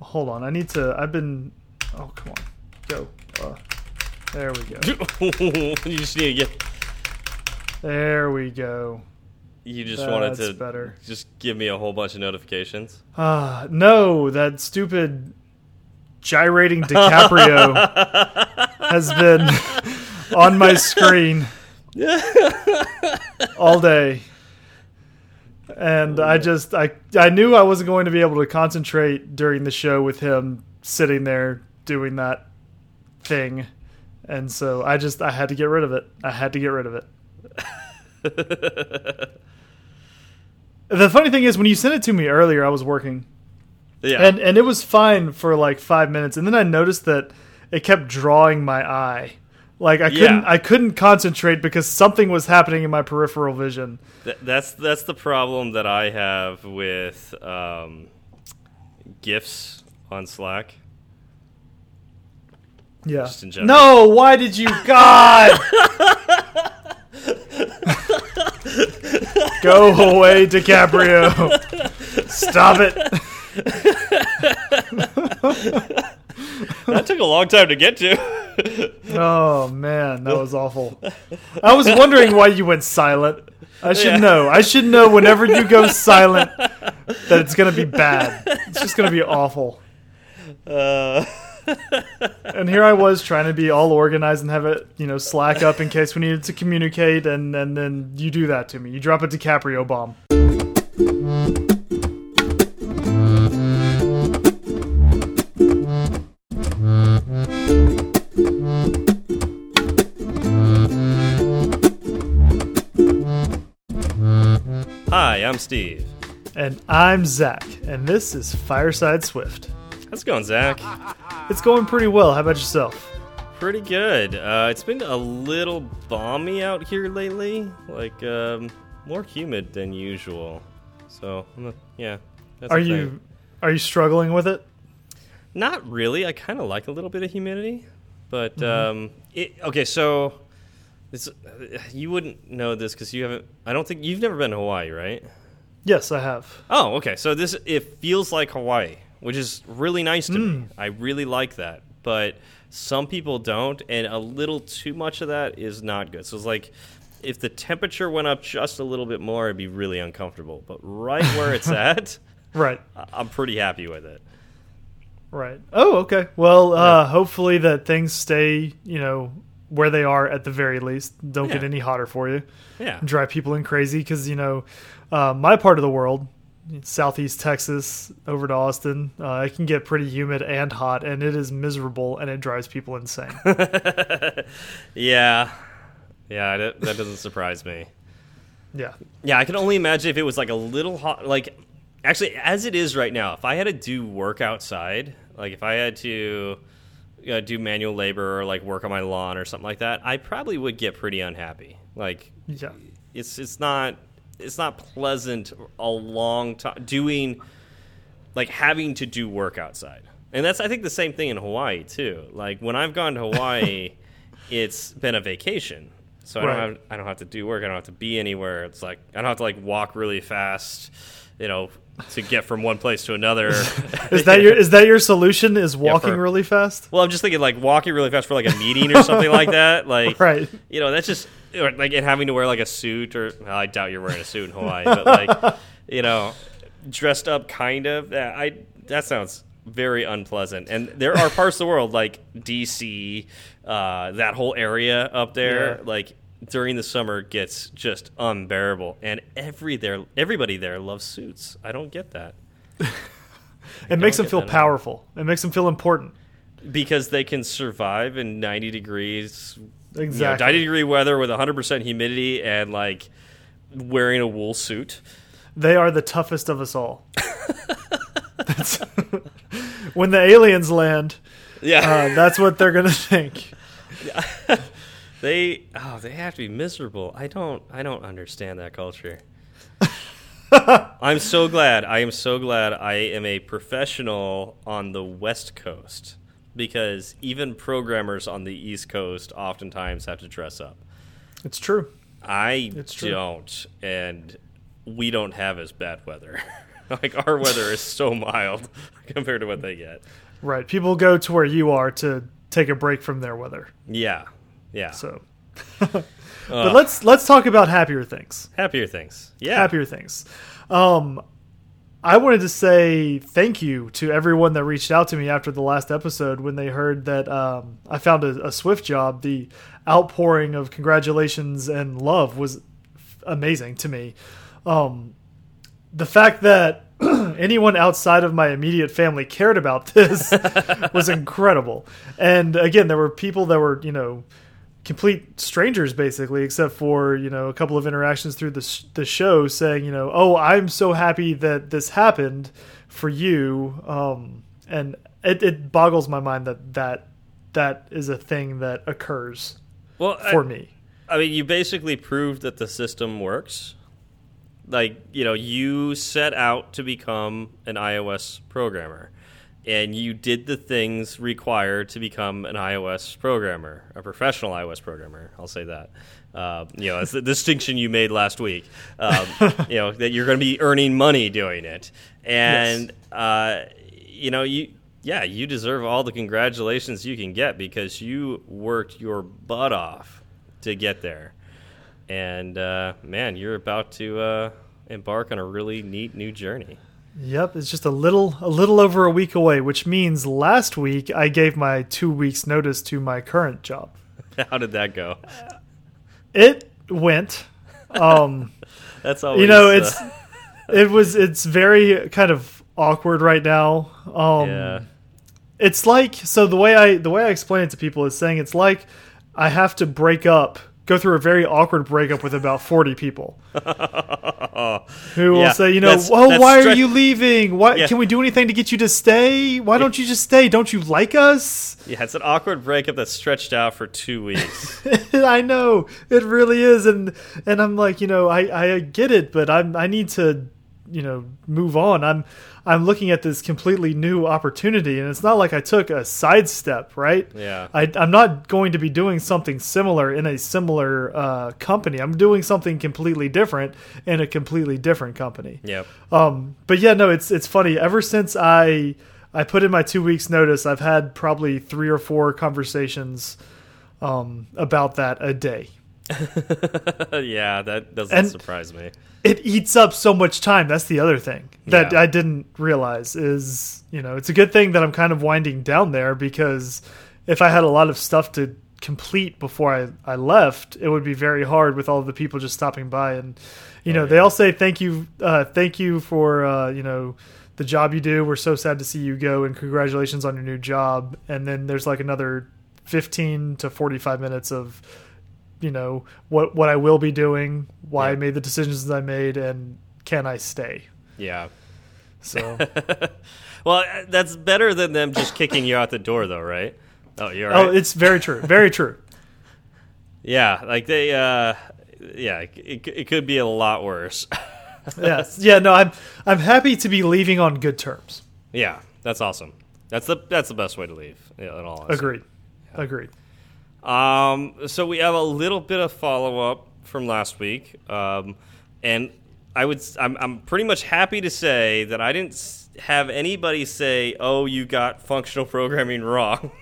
hold on. I need to. I've been. Oh come on, go. Uh, there we go. you just need to get. There we go. You just wanted to better. just give me a whole bunch of notifications. Ah, no, that stupid gyrating DiCaprio has been on my screen all day. And I just I I knew I wasn't going to be able to concentrate during the show with him sitting there doing that thing. And so I just I had to get rid of it. I had to get rid of it. The funny thing is when you sent it to me earlier I was working Yeah. and and it was fine for like five minutes, and then I noticed that it kept drawing my eye. Like I couldn't. I couldn't concentrate because something was happening in my peripheral vision. Th- that's that's the problem that I have with um, gifs on Slack. Yeah. Just in general. No, why did you God Go away, DiCaprio. Stop it. That took a long time to get to. Oh man, that was awful. I was wondering why you went silent. I should Yeah. know. I should know whenever you go silent that it's gonna be bad. It's just gonna be awful. uh, And here I was trying to be all organized and have it, you know, slack up in case we needed to communicate, and and then you do that to me. You drop a DiCaprio bomb. Hi, I'm Steve. And I'm Zach, and this is Fireside Swift. How's it going, Zach? It's going pretty well. How about yourself? Pretty good. Uh, it's been a little balmy out here lately, like um, more humid than usual. So, yeah. That's Are you are you struggling with it? Not really. I kind of like a little bit of humidity, but Mm-hmm. um, it, okay. So, it's, you wouldn't know this because you haven't. I don't think you've never been to Hawaii, right? Yes, I have. Oh, okay. So this it feels like Hawaii, which is really nice to me. I really like that, but some people don't, and a little too much of that is not good. So it's like if the temperature went up just a little bit more, it'd be really uncomfortable. But right where it's at, Right. I'm pretty happy with it. Right. Oh, okay. Well, uh, hopefully that things stay, you know, where they are at the very least. Don't get any hotter for you. Yeah. Drive people in crazy because you know, uh, my part of the world, southeast Texas, over to Austin, uh, it can get pretty humid and hot, and it is miserable, and it drives people insane. Yeah. Yeah, that, that doesn't surprise me. yeah. Yeah, I can only imagine if it was like a little hot. Like, actually, as it is right now, if I had to do work outside, like if I had to uh, do manual labor or like work on my lawn or something like that, I probably would get pretty unhappy. Like, Yeah. it's it's not it's not pleasant a long time doing like having to do work outside. And that's I think the same thing in Hawaii too. Like when I've gone to Hawaii, it's been a vacation. So I don't have I don't have to do work. I don't have to be anywhere. It's like I don't have to like walk really fast, you know, to get from one place to another. Is that your is that your solution? Is walking for- really fast? well, I'm just thinking like walking really fast for like a meeting or something like that. Like Right. you know, that's just or, like and having to wear like a suit or well, I doubt you're wearing a suit in Hawaii, but like you know, dressed up kind of. That I that sounds very unpleasant. And there are parts of the world like DC, uh, that whole area up there, Yeah. like during the summer gets just unbearable. And every there everybody there loves suits. I don't get that. It makes them feel that at all. powerful. It makes them feel important. Because they can survive in 90 degrees you know, Exactly. 90 degree weather with 100% humidity and like wearing a wool suit. They are the toughest of us all. When the aliens land, Yeah. uh, that's what they're gonna think. They oh, they have to be miserable. I don't I don't understand that culture. I'm so glad. I am so glad I am a professional on the West Coast because even programmers on the East Coast oftentimes have to dress up. It's true. I It's true. don't and we don't have as bad weather. like our weather is so mild compared to what they get. Right. People go to where you are to take a break from their weather. Yeah, yeah. So, but let's let's talk about happier things. Happier things. Yeah. Happier things. Um, I wanted to say thank you to everyone that reached out to me after the last episode when they heard that um, I found a, a Swift job. The outpouring of congratulations and love was amazing to me. Um, the fact that anyone outside of my immediate family cared about this was incredible. And again, there were people that were, you know, complete strangers basically, except for, you know, a couple of interactions through the, sh the show saying, you know, oh, I'm so happy that this happened for you. Um, and it, it boggles my mind that that that is a thing that occurs well, for I, me. I mean, you basically proved that the system works. Like, you know, you set out to become an iOS programmer, and you did the things required to become an iOS programmer, a professional iOS programmer. I'll say that. Uh, you know, it's the distinction you made last week. Um, you know that you're going to be earning money doing it, and yes. uh, you know you yeah, you deserve all the congratulations you can get because you worked your butt off to get there. And uh, man, you're about to uh, embark on a really neat new journey. Yep, it's just a little a little over a week away, which means last week I gave my 2 weeks notice to my current job. How did that go? It went um That's always You know, uh, it's it was it's very kind of awkward right now. Um yeah. It's like so the way I the way I explain it to people is saying it's like I have to break up go through a very awkward breakup with about 40 people who will Yeah, say, you know, that's- oh, that's why are you leaving? Why Yeah. can we do anything to get you to stay? Why don't you just stay? Don't you like us? Yeah, it's an awkward breakup that's stretched out for two weeks. I know it really is, and and I'm like, you know, I I get it, but I'm I need to, you know, move on. I'm I'm looking at this completely new opportunity, and it's not like I took a sidestep, right? Yeah. I, I'm not going to be doing something similar in a similar uh, company. I'm doing something completely different in a completely different company. yep. Um, but yeah, no, it's it's funny. Ever since I I put in my two weeks notice, I've had probably three or four conversations um, about that a day. yeah, that doesn't And- surprise me. It eats up so much time. That's the other thing that Yeah. I didn't realize is you know it's a good thing that I'm kind of winding down there because if I had a lot of stuff to complete before I, I left, it would be very hard with all of the people just stopping by and you know Oh, they all say thank you uh, thank you for uh, you know the job you do. We're so sad to see you go and congratulations on your new job. And then there's like another 15 to 45 minutes of you know what what I will be doing, why I made the decisions I made, and can I stay? Yeah. So Well, uh, that's better than them just kicking you out the door, though, right? Oh, you're oh, right. it's very true, very true. yeah, like they, uh, yeah, it, it could be a lot worse. yes, yeah. No, I'm I'm happy to be leaving on good terms. yeah, that's awesome. That's the that's the best way to leave. Yeah, in all. Agreed, agreed. Um, so we have a little bit of follow up from last week, um, and I would I'm I'm pretty much happy to say that I didn't have anybody say, "Oh, you got functional programming wrong."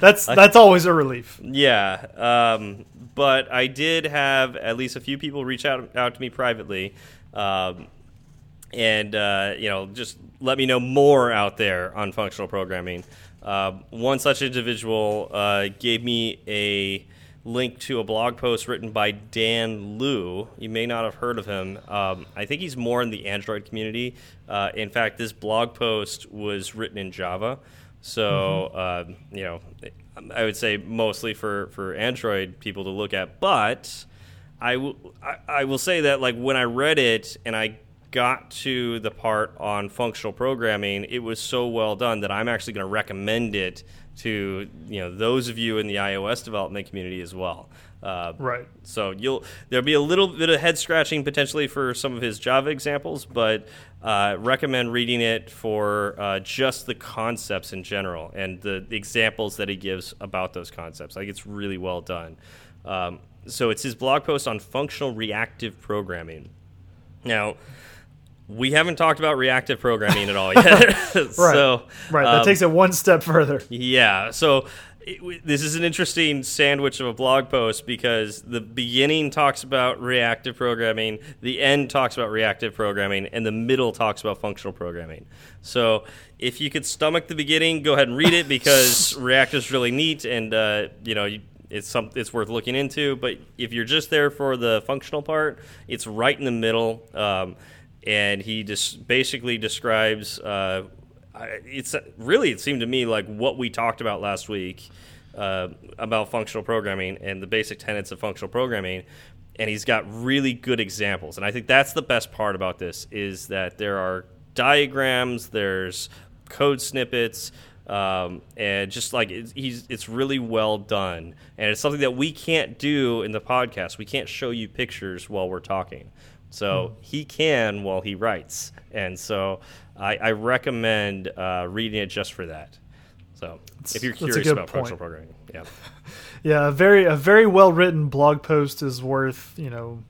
That's that's always a relief. Yeah, um, but I did have at least a few people reach out out to me privately, um, and uh, you know just let me know more out there on functional programming. Uh, one such individual uh, gave me a link to a blog post written by Dan Lew. You may not have heard of him. Um, I think he's more in the Android community. Uh, in fact, this blog post was written in Java. So uh, you know, I would say mostly for for Android people to look at. But I will I, I will say that like when I read it and I got to the part on functional programming, it was so well done that I'm actually going to recommend it to you know those of you in the iOS development community as well. Uh, Right. so you'll there'll be a little bit of head scratching potentially for some of his Java examples, but uh, recommend reading it for uh, just the concepts in general and the examples that he gives about those concepts. Like it's really well done. Um, so it's his blog post on functional reactive programming. Now, we haven't talked about reactive programming at all yet. Right. So, Right. That um, takes it one step further. yeah. So it, this is an interesting sandwich of a blog post because the beginning talks about reactive programming, the end talks about reactive programming, and the middle talks about functional programming. So if you could stomach the beginning, go ahead and read it because reactive is really neat and uh, you know. You, it's some it's worth looking into, but if you're just there for the functional part, it's right in the middle. Um, and he just basically describes uh, it's really it seemed to me like what we talked about last week uh, about functional programming and the basic tenets of functional programming and he's got really good examples and i think that's the best part about this is that there are diagrams there's code snippets um, and just like it's, he's it's really well done. And it's something that we can't do in the podcast. We can't show you pictures while we're talking. So he can while he writes, and so I, I recommend uh, reading it just for that. So if you're curious about point. functional programming, yeah, Yeah, a very a very well written blog post is worth you know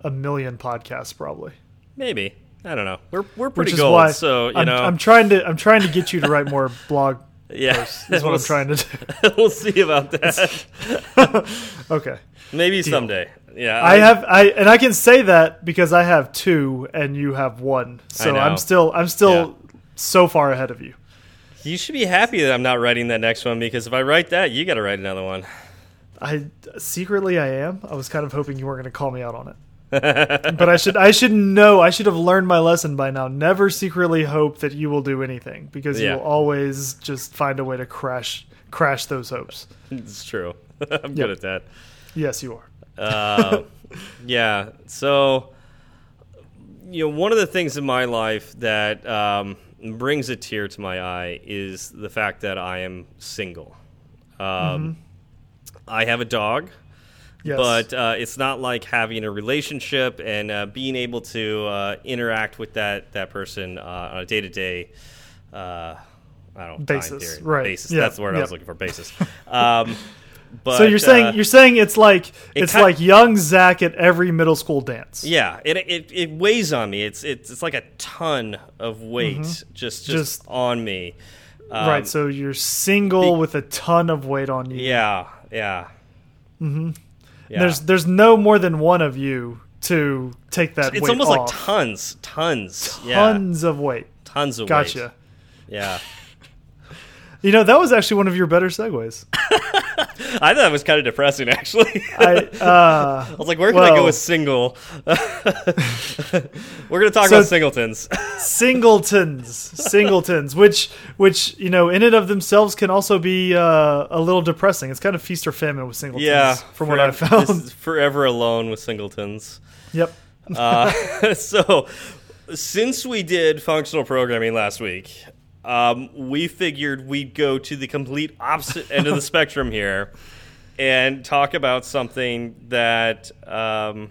a million podcasts probably. maybe I don't know. We're we're pretty Which is gold, why so you I'm, know, I'm trying to I'm trying to get you to write more blog. yeah, Is what I'm trying to do. we'll see about that. Okay, maybe someday. Yeah, I have I and I can say that because I have two and you have one, so. I'm still I'm still Yeah. so far ahead of you. You should be happy that I'm not writing that next one because if I write that, you got to write another one. I secretly I am. I was kind of hoping you weren't going to call me out on it. but I should I should know. I should have learned my lesson by now. Never secretly hope that you will do anything because Yeah. you will always just find a way to crash crash those hopes. It's true. I'm Yep. good at that. Yes, you are. Uh, yeah. So, you know, one of the things in my life that um, brings a tear to my eye is the fact that I am single. Um, I have a dog, Yes. but uh, it's not like having a relationship and uh, being able to uh, interact with that that person uh, on a day to day. I don't know, Basis, right. Basis. Yeah, That's the word I was looking for. Basis. Um, but so you're saying uh, you're saying it's like it's like young Zach at every middle school dance. Yeah, it, it it weighs on me. It's it's it's like a ton of weight just, just Mm-hmm. Just- on me. Um, right. So you're single with a ton of weight on you. yeah, yeah. Mm-hmm. Yeah. There's there's no more than one of you to take that. it's almost like off. tons, tons, yeah, tons of weight. tons of weight. Gotcha. Yeah, You know that was actually one of your better segues. I thought it was kind of depressing actually. I uh, I was like, where can I go with single? We're gonna talk So- about singletons. singletons, singletons, which which you know in and of themselves can also be uh, a little depressing. It's kind of feast or famine with singletons. yeah, from what I forever- found. forever alone with singletons. yep. Uh, so, since we did functional programming last week, um, we figured we'd go to the complete opposite end of the spectrum here and talk about something that. Um,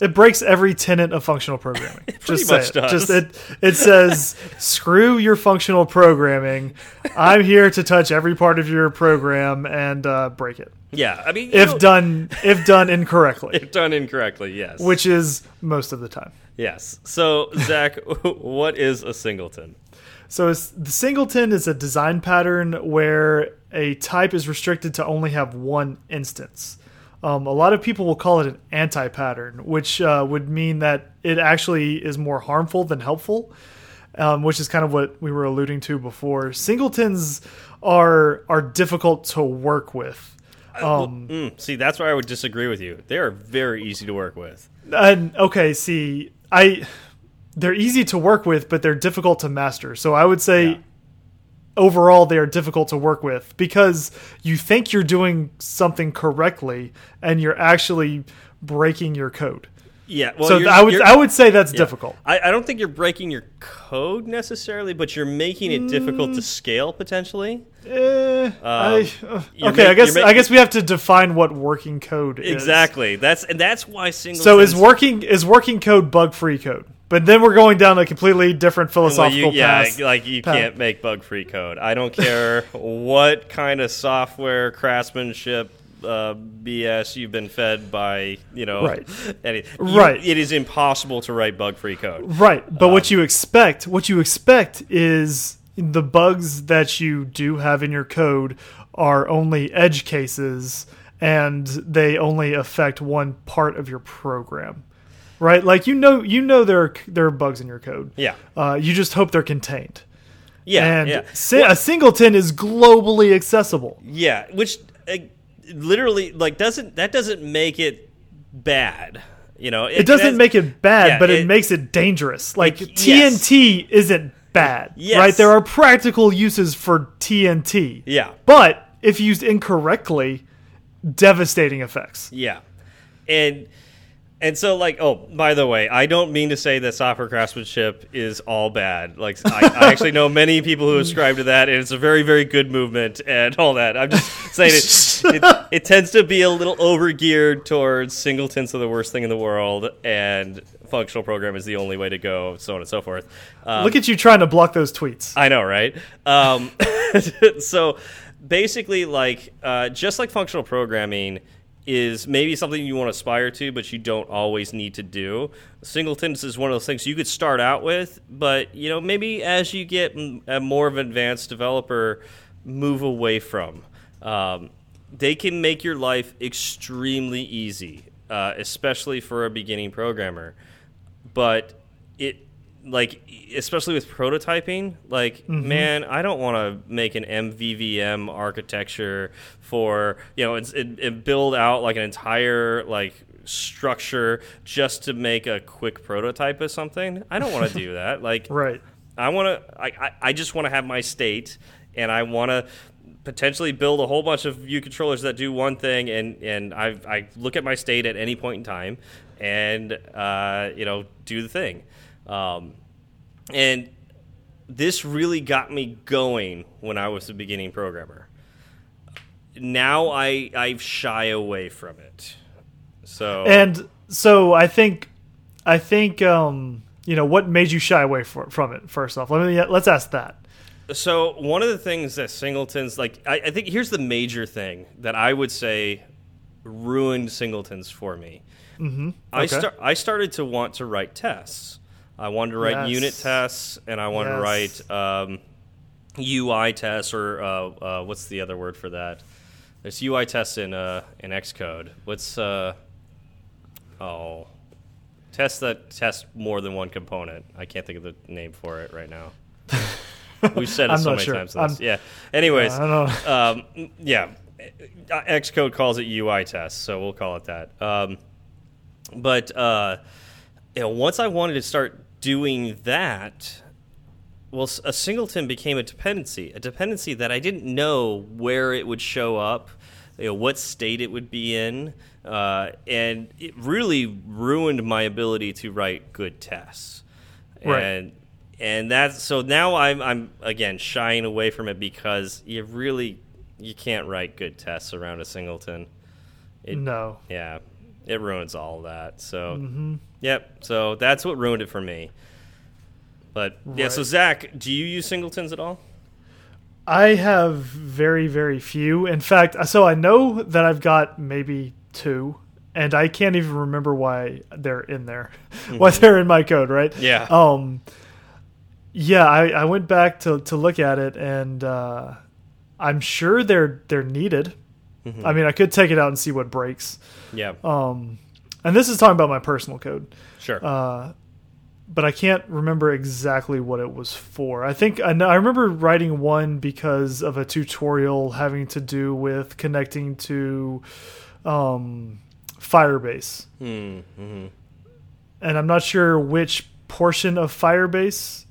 It breaks every tenet of functional programming. pretty Just much it. does. Just it. It says, "Screw your functional programming. I'm here to touch every part of your program and uh, break it yeah, I mean, if know, done if done incorrectly, if done incorrectly, yes. which is most of the time." yes. So, Zach, what is a singleton? So it's, the singleton is a design pattern where a type is restricted to only have one instance. Um, a lot of people will call it an anti-pattern, which uh, would mean that it actually is more harmful than helpful, um, which is kind of what we were alluding to before. Singletons are are difficult to work with. Um, Mm, see, that's where I would disagree with you. They are very easy to work with. And okay, see, I they're easy to work with, but they're difficult to master. So I would say Yeah. overall they are difficult to work with because you think you're doing something correctly and you're actually breaking your code. Yeah. Well, so I would I would say that's difficult. I, I don't think you're breaking your code necessarily, but you're making it difficult to scale potentially. Eh, I, uh, okay, I guess I guess we have to define what working code is. Exactly. That's and that's why single. So is working is working code bug free code? But then we're going down a completely different well, philosophical you, yeah, path. like you path. can't make bug free code. I don't care what kind of software craftsmanship uh, BS you've been fed by you know Right. any, Right. It is impossible to write bug free code. Right, but Um, what you expect, what you expect is the bugs that you do have in your code are only edge cases and they only affect one part of your program. Right? Like you know you know there are there are bugs in your code. Yeah, Uh, you just hope they're contained. yeah, and yeah. si- a singleton is globally accessible. Yeah, which uh, literally like doesn't that doesn't make it bad. You know, It doesn't make it bad, yeah, but it, it- makes it dangerous. Like It- yes. TNT isn't bad, Yes. right? There are practical uses for TNT. Yeah, But if used incorrectly, devastating effects. yeah, and and so like oh by the way, I don't mean to say that software craftsmanship is all bad. Like I, I actually know many people who ascribe to that, and it's a very very good movement and all that. I'm just saying it. it, it tends to be a little overgeared towards singletons are the worst thing in the world, and functional program is the only way to go, so on and so forth. Um, Look at you trying to block those tweets. I know, right? Um, so basically, like uh, just like functional programming is maybe something you want to aspire to, but you don't always need to do. Singletons is one of those things you could start out with, but you know maybe as you get a more of an advanced developer, move away from. Um, they can make your life extremely easy, uh, especially for a beginning programmer but it like especially with prototyping like man i don't want to make an mvvm architecture for you know it's, it, it build out like an entire like structure just to make a quick prototype of something i don't want to do that like Right. I want to. I, I, I just want to have my state, and I want to potentially build a whole bunch of view controllers that do one thing, and and I I look at my state at any point in time, and uh, you know do the thing, um, and this really got me going when I was a beginning programmer. Now I I shy away from it. So And so I think, I think, um, you know, what made you shy away for, from it? First off, let me let's ask that. So one of the things that singletons like, I, I think here's the major thing that I would say ruined singletons for me. Mm-hmm. I start I started to want to write tests. I wanted to write Yes. unit tests, and I wanted Yes. to write um, UI tests, or uh, uh, what's the other word for that? There's UI tests in uh, in Xcode. What's uh, oh tests that test more than one component? I can't think of the name for it right now. We've said it so many sure. times. this. Yeah. Anyways, um, yeah, Uh, Xcode calls it UI tests, so we'll call it that. Um, but uh, you know, once I wanted to start doing that, well, a singleton became a dependency, a dependency that I didn't know where it would show up, you know, what state it would be in, uh, and it really ruined my ability to write good tests. Right. And and that's so now I'm I'm again shying away from it because you really you can't write good tests around a singleton. It, no. yeah, it ruins all of that. So, Mm-hmm. Yep. So that's what ruined it for me. But yeah, so Zach, do you use singletons at all? I have very, very few. In fact, so I know that I've got maybe two, and I can't even remember why they're in there, why they're in my code, right? Mm-hmm. Yeah. Um, yeah, I, I went back to, to look at it, and uh, I'm sure they're they're needed. Mm-hmm. I mean, I could take it out and see what breaks. Yeah, Um, and this is talking about my personal code. sure. Uh, but I can't remember exactly what it was for. I think I, know, I remember writing one because of a tutorial having to do with connecting to um, Firebase, hmm, hmm and I'm not sure which portion of Firebase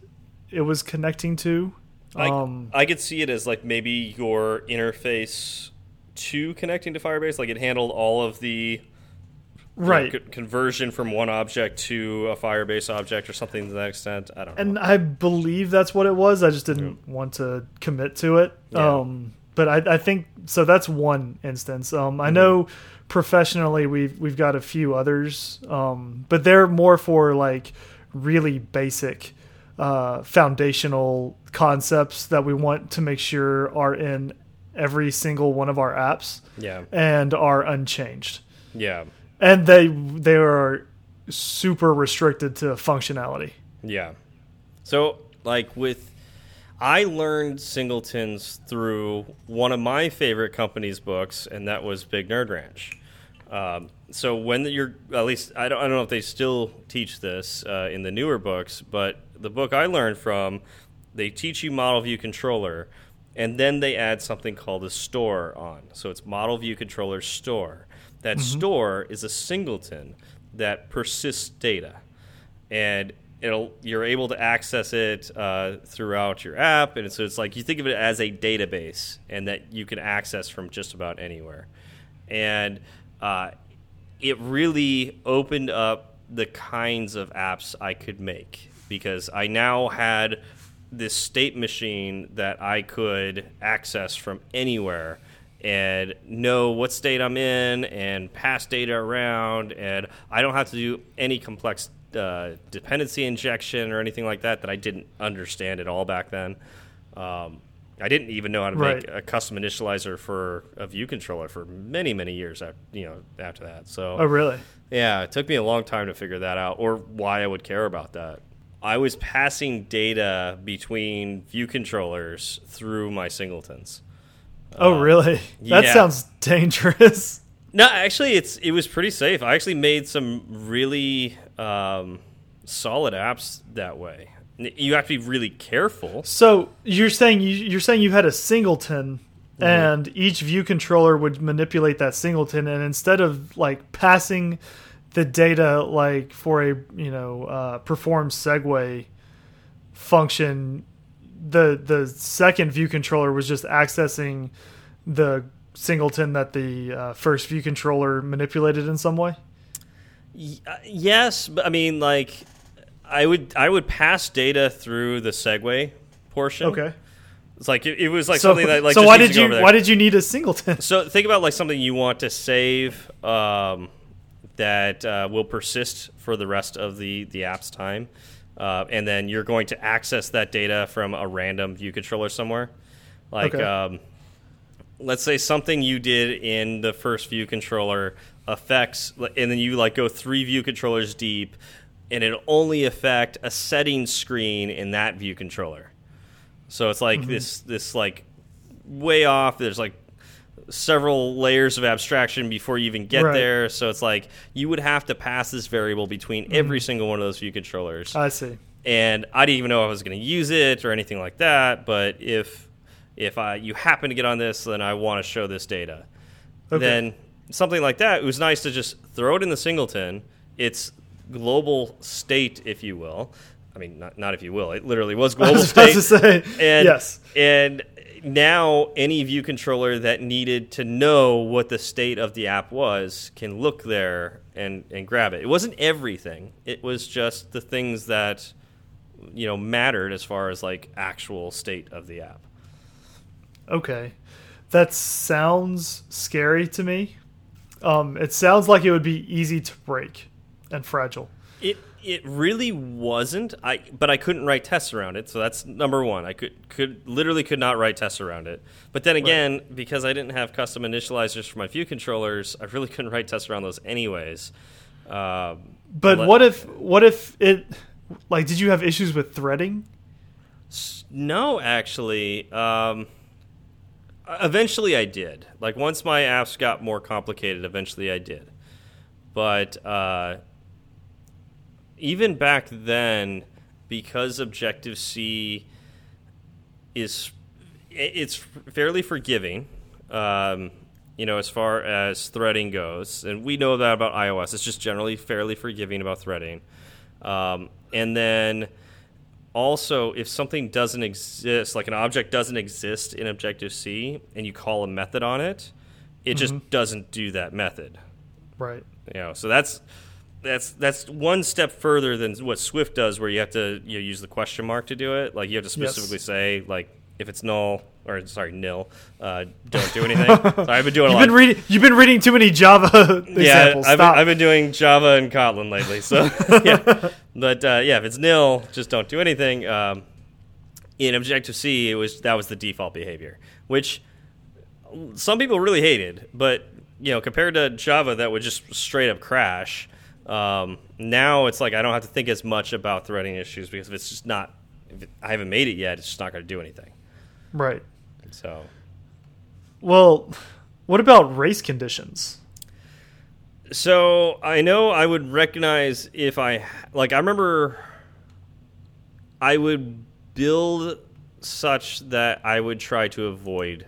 it was connecting to. I, Um, I could see it as like maybe your interface to connecting to Firebase, like it handled all of the you know, right. conversion from one object to a Firebase object or something to that extent. I don't know. and I believe that's what it was. I just didn't want to commit to it. Yeah. Um, but I, I think so. That's one instance. Um, Mm-hmm. I know professionally we've we've got a few others, um, but they're more for like really basic, uh, foundational concepts that we want to make sure are in every single one of our apps Yeah. and are unchanged. Yeah. And they they are super restricted to functionality. Yeah. So, like with, I learned singletons through one of my favorite company's books, and that was Big Nerd Ranch. Um, so when you're, at least I don't, I don't know if they still teach this uh, in the newer books, but the book I learned from, they teach you Model View Controller, and then they add something called a store on. So it's Model View Controller Store. That store is a singleton that persists data. And it'll you're able to access it uh, throughout your app. And so it's like you think of it as a database and that you can access from just about anywhere. And uh, it really opened up the kinds of apps I could make because I now had this state machine that I could access from anywhere and know what state I'm in and pass data around and I don't have to do any complex uh, dependency injection or anything like that that I didn't understand at all back then. Um, I didn't even know how to Right. make a custom initializer for a view controller for many many years after you know after that. So Oh, really? yeah, it took me a long time to figure that out or why I would care about that. I was passing data between view controllers through my singletons. Oh, really? That yeah. sounds dangerous. No, actually, it's it was pretty safe. I actually made some really um, solid apps that way. You have to be really careful. So you're saying you, you're saying you had a singleton, Mm-hmm. and each view controller would manipulate that singleton, and instead of like passing the data like for a you know uh, perform segue function, the the second view controller was just accessing the singleton that the uh, first view controller manipulated in some way. Y- uh, yes, but I mean, like, I would I would pass data through the segue portion. Okay. it's like it, it was like so something that like so why did you why did you need a singleton? So think about like something you want to save um, that uh, will persist for the rest of the the app's time, uh, and then you're going to access that data from a random view controller somewhere. Like, Okay. um, let's say something you did in the first view controller affects, and then you like go three view controllers deep, and it only affect a setting screen in that view controller. So it's like this this like way off. There's like several layers of abstraction before you even get Right. there. So it's like you would have to pass this variable between mm-hmm. every single one of those view controllers. I see. and I didn't even know I was going to use it or anything like that. But if if I you happen to get on this, then I want to show this data. Okay. Then something like that, it was nice to just throw it in the singleton. It's global state, if you will. I mean, not, not if you will. It literally was I global was about state. to say And, yes. And now any view controller that needed to know what the state of the app was can look there and, and grab it. It wasn't everything. It was just the things that you know mattered as far as like actual state of the app. Okay. That sounds scary to me. Um, it sounds like it would be easy to break and fragile. It it really wasn't. I but I couldn't write tests around it, so that's number one. I could could literally could not write tests around it. But then again, because I didn't have custom initializers for my view controllers, I really couldn't write tests around those anyways. Um, But what if what if it like did you have issues with threading? No, actually. Um, eventually, I did. Like once my apps got more complicated, eventually I did. But uh, even back then, because Objective C is it's fairly forgiving. Um, you know, as far as threading goes, and we know that about iOS. It's just generally fairly forgiving about threading. Um, and then also, if something doesn't exist, like an object doesn't exist in Objective C, and you call a method on it, it just doesn't do that method. Right. You know, so that's that's that's one step further than what Swift does, where you have to you know, use the question mark to do it. Like you have to Yes. specifically say like if it's null or sorry nil, uh, don't do anything. so I've been doing a You've lot. been reading you've been reading too many Java yeah, examples. I've been, I've been doing Java and Kotlin lately. So yeah, but uh, yeah, if it's nil, just don't do anything. Um, in Objective C, it was that was the default behavior, which some people really hated, but you know, compared to Java that would just straight up crash. Um, now it's like I don't have to think as much about threading issues because if it's just not, it, I haven't made it yet, it's just not going to do anything. Right. So, Well, what about race conditions? so I know I would recognize if I like. I remember I would build such that I would try to avoid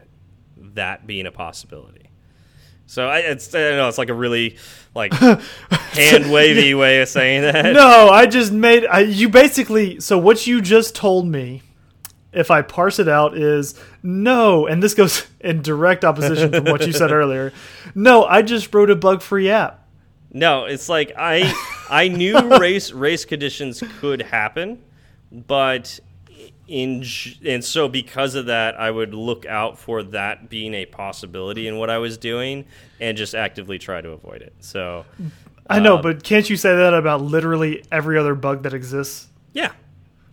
that being a possibility. So I, it's I know it's like a really like hand wavy way of saying that. No, I just made I, you basically. So what you just told me, if I parse it out, is no, and this goes in direct opposition from what you said earlier. No, I just wrote a bug-free app. No, it's like I I knew race race conditions could happen, but in and so because of that, I would look out for that being a possibility in what I was doing and just actively try to avoid it. So I know, Um, but can't you say that about literally every other bug that exists?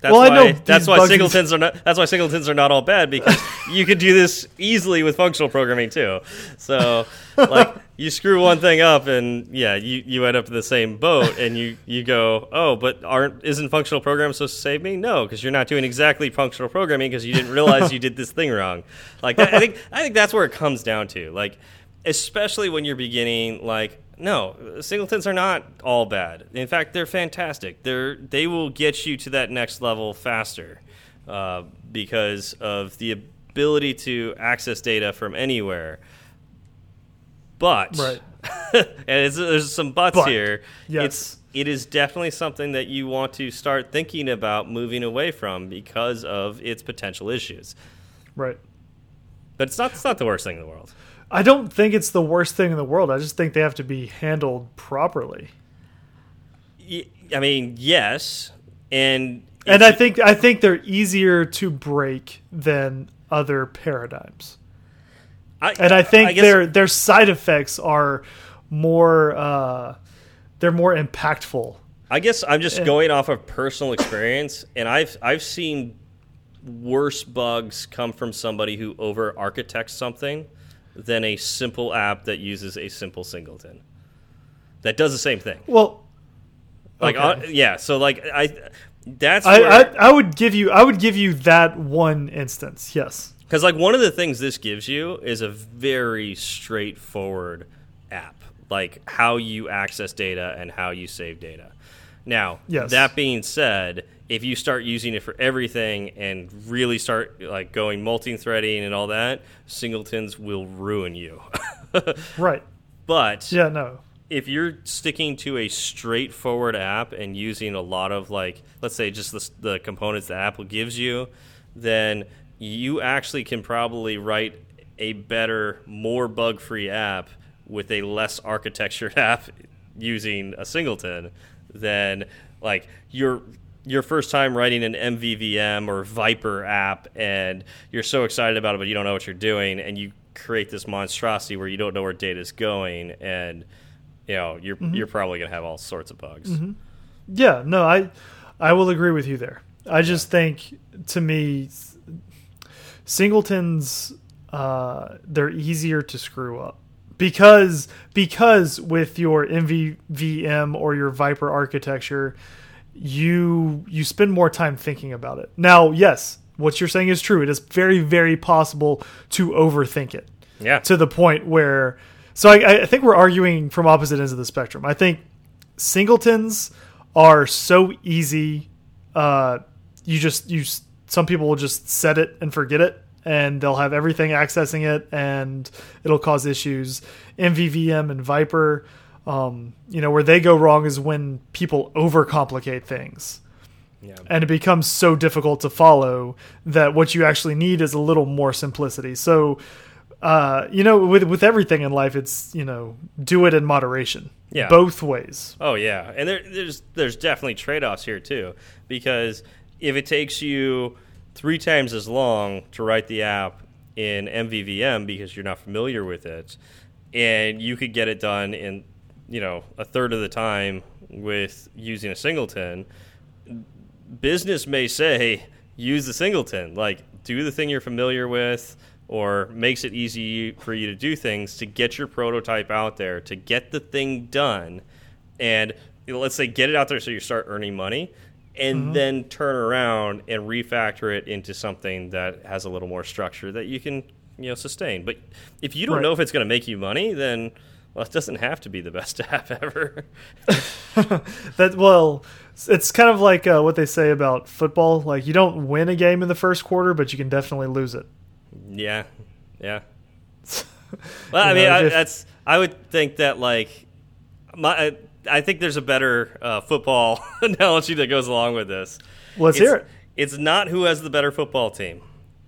That's Well, I why, know that's why singletons are not. That's why singletons are not all bad because you could do this easily with functional programming too. So, like, you screw one thing up, and yeah, you, you end up in the same boat, and you, you go, oh, but aren't isn't functional programming supposed to save me? No, because you're not doing exactly functional programming because you didn't realize you did this thing wrong. Like, that, I think I think that's where it comes down to. Like, especially when you're beginning, like. No, singletons are not all bad. In fact, they're fantastic. They're they will get you to that next level faster uh, because of the ability to access data from anywhere. But Right. and it's, there's some buts But, here. yes. It's it is definitely something that you want to start thinking about moving away from because of its potential issues. Right. But it's not it's not the worst thing in the world. I don't think it's the worst thing in the world. I just think they have to be handled properly. I mean, yes, and And I think I think they're easier to break than other paradigms. I, And I think guess- their their side effects are more uh, they're more impactful. I guess I'm just Yeah. going off of personal experience, and I've I've seen worse bugs come from somebody who over architects something than a simple app that uses a simple singleton that does the same thing. Well, Like, okay. uh, yeah, so like I, that's I, I I would give you I would give you that one instance. Yes. Because like one of the things this gives you is a very straightforward app, like how you access data and how you save data. Now, Yes. that being said, if you start using it for everything and really start like going multi-threading and all that, singletons will ruin you. Right. but Yeah. No. if you're sticking to a straightforward app and using a lot of like let's say just the, the components that apple gives you then you actually can probably write a better more bug-free app with a less architectured app using a singleton than like your your first time writing an MVVM or Viper app and you're so excited about it but you don't know what you're doing and you create this monstrosity where you don't know where data is going and you know you're you're probably going to have all sorts of bugs. Yeah. No. I I will agree with you there. I just think to me, singletons uh, they're easier to screw up because because with your MVVM or your Viper architecture, you you spend more time thinking about it. Now, yes, what you're saying is true. It is very very possible to overthink it Yeah. to the point where so I, I think we're arguing from opposite ends of the spectrum. I think singletons are so easy. Uh, you just you some people will just set it and forget it, and they'll have everything accessing it, and it'll cause issues. MVVM and Viper, um, you know, where they go wrong is when people overcomplicate things yeah. and it becomes so difficult to follow that what you actually need is a little more simplicity. So, uh, you know, with with everything in life, it's you know, do it in moderation. Yeah. both ways. Oh yeah, and there, there's there's definitely trade offs here too because if it takes you three times as long to write the app in MVVM because you're not familiar with it, and you could get it done in you know a third of the time with using a singleton, business may say use the singleton like do the thing you're familiar with or makes it easy for you to do things to get your prototype out there, to get the thing done, and you know, let's say get it out there so you start earning money, and Mm-hmm. then turn around and refactor it into something that has a little more structure that you can you know sustain. But if you don't Right. know if it's going to make you money, then well, it doesn't have to be the best app ever. That well, it's kind of like uh, what they say about football. Like you don't win a game in the first quarter, but you can definitely lose it. Yeah, yeah. Well, I mean, I, that's I would think that like my I, I think there's a better uh, football analogy that goes along with this. Let's it's, hear it. It's not who has the better football team,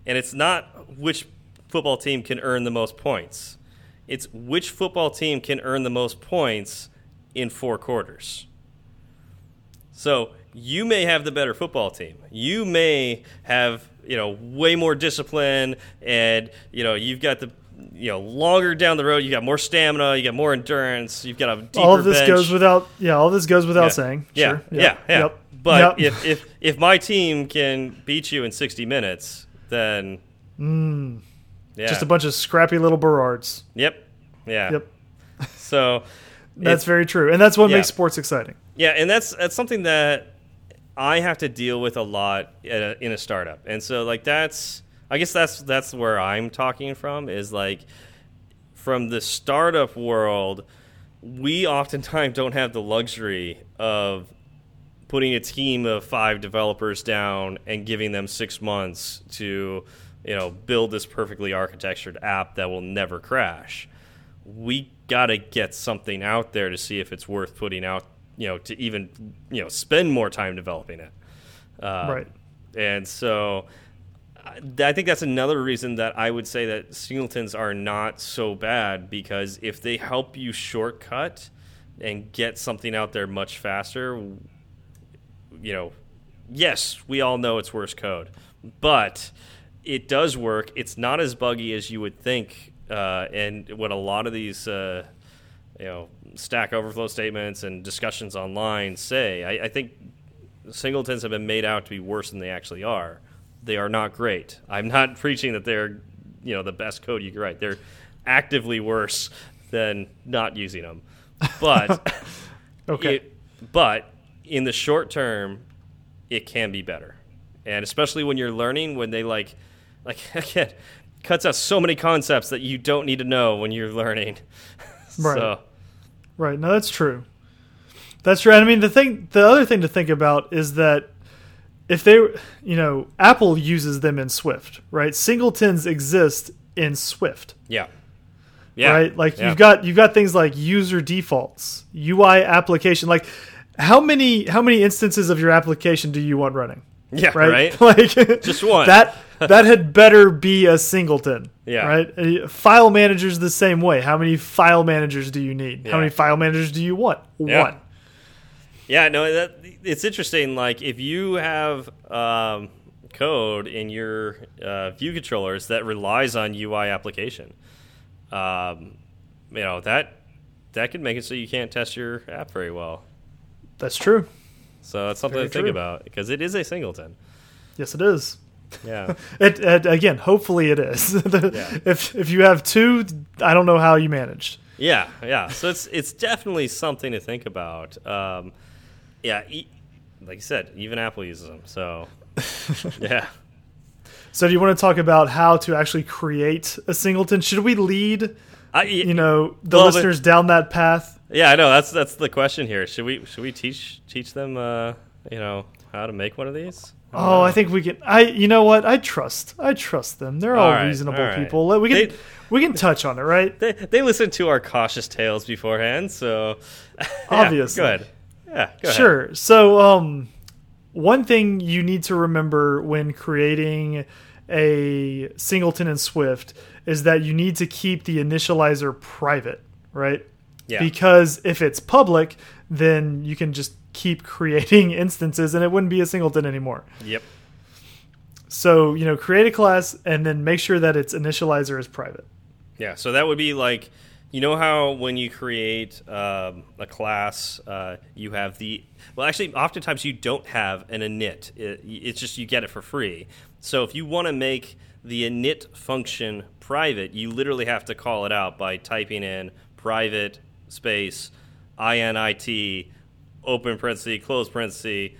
and it's not which football team can earn the most points. It's which football team can earn the most points in four quarters. So you may have the better football team. You may have you know way more discipline, and you know you've got the you know longer down the road. You got more stamina. You got more endurance. You've got a deeper All of this bench. goes without. Yeah, all this goes without Yeah. saying. Yeah, Sure. yeah, Yep. yeah. Yep. But Yep. if, if if my team can beat you in sixty minutes, then hmm. Yeah, just a bunch of scrappy little Berards. Yep, yeah. Yep. So That's very true, and that's what Yeah. makes sports exciting. Yeah, and that's that's something that I have to deal with a lot a, in a startup, and so like that's I guess that's that's where I'm talking from is like from the startup world, we oftentimes don't have the luxury of putting a team of five developers down and giving them six months to you know build this perfectly architectured app that will never crash. We got to get something out there to see if it's worth putting out you know to even you know spend more time developing it. Um, Right. and so I I think that's another reason that I would say that singletons are not so bad because if they help you shortcut and get something out there much faster, you know, yes, we all know it's worse code, but it does work. It's not as buggy as you would think, uh, and what a lot of these, uh, you know, Stack Overflow statements and discussions online say. I, I think singletons have been made out to be worse than they actually are. They are not great. I'm not preaching that they're, you know, the best code you can write. They're actively worse than not using them. But Okay. it- but in the short term, it can be better, and especially when you're learning, when they like, like again, cuts out so many concepts that you don't need to know when you're learning. Right. So, Right. No, that's true. That's true. And I mean, the thing, the other thing to think about is that if they, you know, Apple uses them in Swift, right? Singletons exist in Swift, yeah, yeah, right? Like yeah. you've got you've got things like user defaults, UI application. Like how many how many instances of your application do you want running? yeah, Right. right. like Just one. That that had better be a singleton. Yeah. Right. File managers the same way. How many file managers do you need? Yeah. How many file managers do you want? Yeah. One. Yeah, no, that it's interesting. Like if you have um, code in your uh, view controllers that relies on UI application, um, you know that that could make it so you can't test your app very well. That's true. So that's something Very to think true. about because it is a singleton. Yes, it is. Yeah, It, it again. Hopefully, it is. Yeah. If if you have two, I don't know how you managed. yeah, yeah. So it's it's definitely something to think about. Um, yeah, e like you said, even Apple uses them. So yeah. So, do you want to talk about how to actually create a singleton? Should we lead, I, you know, the Well, but- listeners down that path? Yeah, I know. That's that's the question here. Should we should we teach teach them uh, you know how to make one of these? Oh, I think we can. I, you know what? I trust. I trust them. They're all, All right, reasonable all right. people. We can They- we can touch on it, right? They they listen to our cautious tales beforehand, so yeah, Obviously. good. Yeah, go ahead. Sure. So, um, one thing you need to remember when creating a singleton in Swift is that you need to keep the initializer private, right? Yeah. Because if it's public, then you can just keep creating instances and it wouldn't be a singleton anymore. Yep. So, you know, create a class and then make sure that its initializer is private. Yeah. So that would be like, you know how when you create um, a class, uh, you have the well, actually, oftentimes you don't have an init. It, it's just you get it for free. So if you want to make the init function private, you literally have to call it out by typing in private space init open parenthesis close parenthesis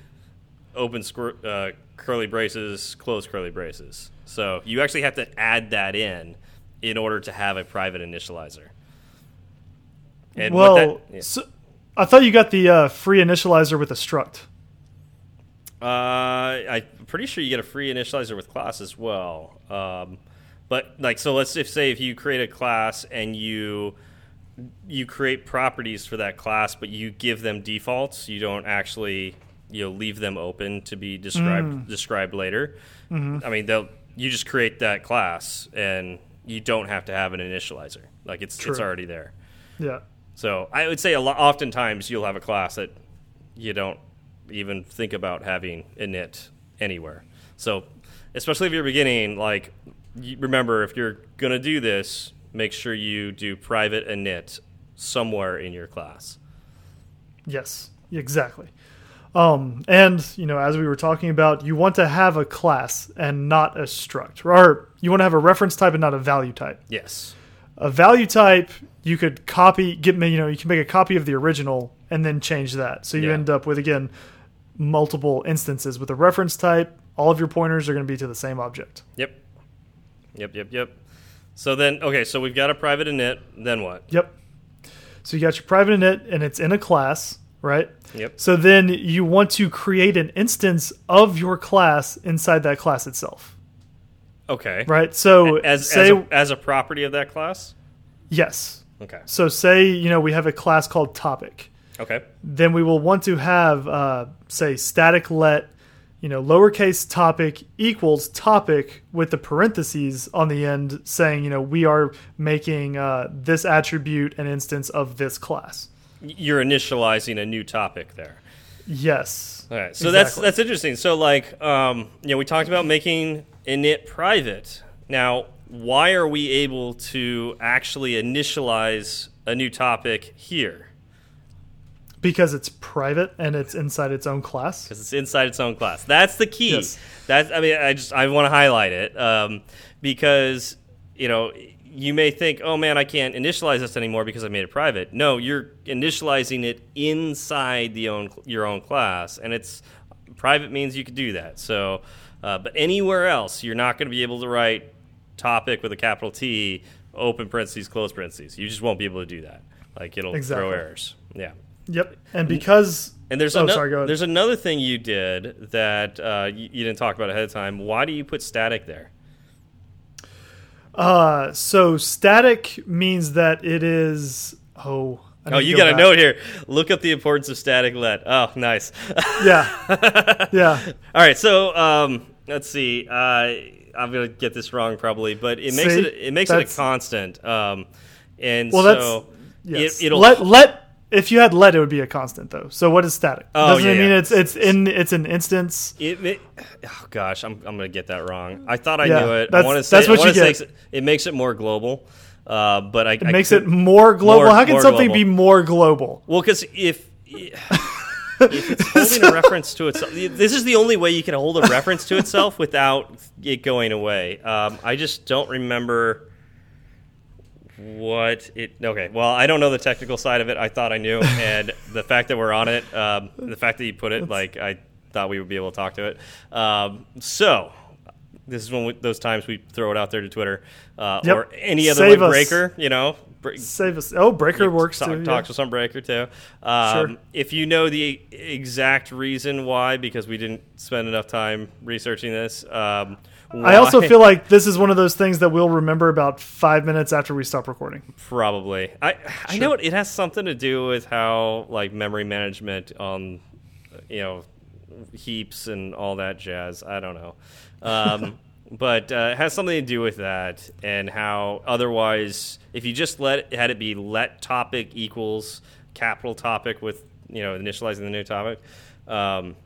open uh, curly braces close curly braces. So you actually have to add that in in order to have a private initializer. And well, that, yeah. so I thought you got the uh, free initializer with a struct. Uh, I'm pretty sure you get a free initializer with class as well. Um, but like, so let's if say if you create a class and you you create properties for that class, but you give them defaults, you don't actually you know leave them open to be described mm. described later. Mm -hmm. I mean, they'll you just create that class and you don't have to have an initializer. Like it's True. it's already there. Yeah. So I would say a lot. Oftentimes you'll have a class that you don't even think about having init anywhere. So especially if you're beginning, like remember if you're gonna do this, make sure you do private init somewhere in your class. Yes, exactly. Um, and you know, as we were talking about, you want to have a class and not a struct, or you want to have a reference type and not a value type. Yes. A value type, you could copy, get me, you know, you can make a copy of the original and then change that. So you yeah. end up with again multiple instances with a reference type. All of your pointers are going to be to the same object. Yep. Yep. Yep. Yep. So then, okay, so we've got a private init. Then what? Yep. So you got your private init, and it's in a class right? Yep. So then you want to create an instance of your class inside that class itself. Okay. Right. So as say, as a, as a property of that class. Yes. Okay. So say you know we have a class called topic. Okay. Then we will want to have uh, say static let you know lowercase topic equals topic with the parentheses on the end saying you know we are making uh, this attribute an instance of this class you're initializing a new topic there. Yes. All right. So exactly. that's that's interesting. So like um, you know we talked about making init private. Now, why are we able to actually initialize a new topic here? Because it's private and it's inside its own class. Because it's inside its own class. That's the key. Yes. That's I mean I just I want to highlight it um, because you know you may think, oh man, I can't initialize this anymore because I made it private. No, you're initializing it inside the own your own class, and it's private means you could do that. So, uh, but anywhere else, you're not going to be able to write topic with a capital T, open parentheses, close parentheses. You just won't be able to do that. Like it'll exactly. throw errors. Yeah. Yep. And because and there's oh, sorry, go there's another thing you did that uh, you, you didn't talk about ahead of time. Why do you put static there? Uh, so static means that it is. Oh, oh, you go got back. a note here. Look up the importance of static let. Oh, nice. yeah, yeah. All right, so um, let's see. Uh, I'm gonna get this wrong probably, but it makes see, it it makes it a constant. Um, and well, so that's, yes. it, will let let if you had let, it would be a constant though. So what is static? Oh, Doesn't yeah, it mean yeah. it's it's in it's an instance? It, it, oh gosh, I'm I'm gonna get that wrong. I thought I yeah, knew it. I want to say that's what you get. It, it makes it more global. Uh, but I, it I makes could, it more global. More, How can something global. be more global? Well, because if if it's holding a reference to itself, this is the only way you can hold a reference to itself without it going away. Um, I just don't remember what it okay well i don't know the technical side of it. I thought i knew. And the fact that we're on it um, the fact that you put it like i thought we would be able to talk to it. Um, so this is one of those times we throw it out there to twitter uh, yep. or any other like breaker you know? Save us. Oh breaker works talk, too talk yeah. to some breaker too. Um, sure. if you know the exact reason why because we didn't spend enough time researching this um, why? I also feel like this is one of those things that we'll remember about five minutes after we stop recording. Probably. I sure. I know it, it has something to do with how like memory management on you know heaps and all that jazz. I don't know. Um, but uh, it has something to do with that and how otherwise if you just let had it be let topic equals capital topic with you know initializing the new topic um,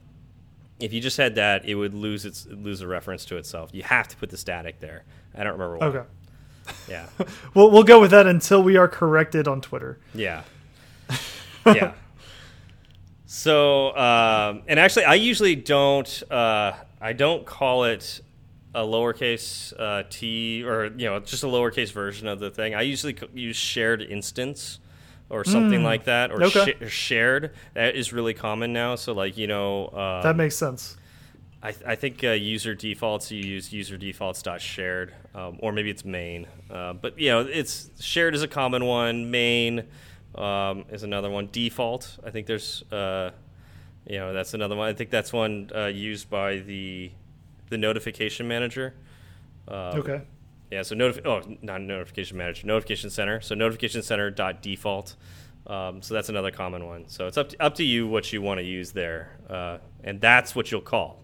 if you just had that, it would lose its lose a reference to itself. You have to put the static there. I don't remember why. Okay. Yeah. we'll we'll go with that until we are corrected on Twitter. Yeah. yeah. So, um, and actually, I usually don't. Uh, I don't call it a lowercase uh, t or you know just a lowercase version of the thing. I usually use shared instance or something mm. like that, or okay. sh shared. That is really common now. So like you know um, that makes sense. I, th I think uh, user defaults you use user defaults dot shared, um, or maybe it's main. Uh, but you know it's shared is a common one. Main um, is another one. Default I think there's uh, you know that's another one. I think that's one uh, used by the the notification manager. Um, okay. Yeah, so notif oh, not notification manager, notification center. So notification center dot default. Um, so that's another common one. So it's up to, up to you what you want to use there, uh, and that's what you'll call.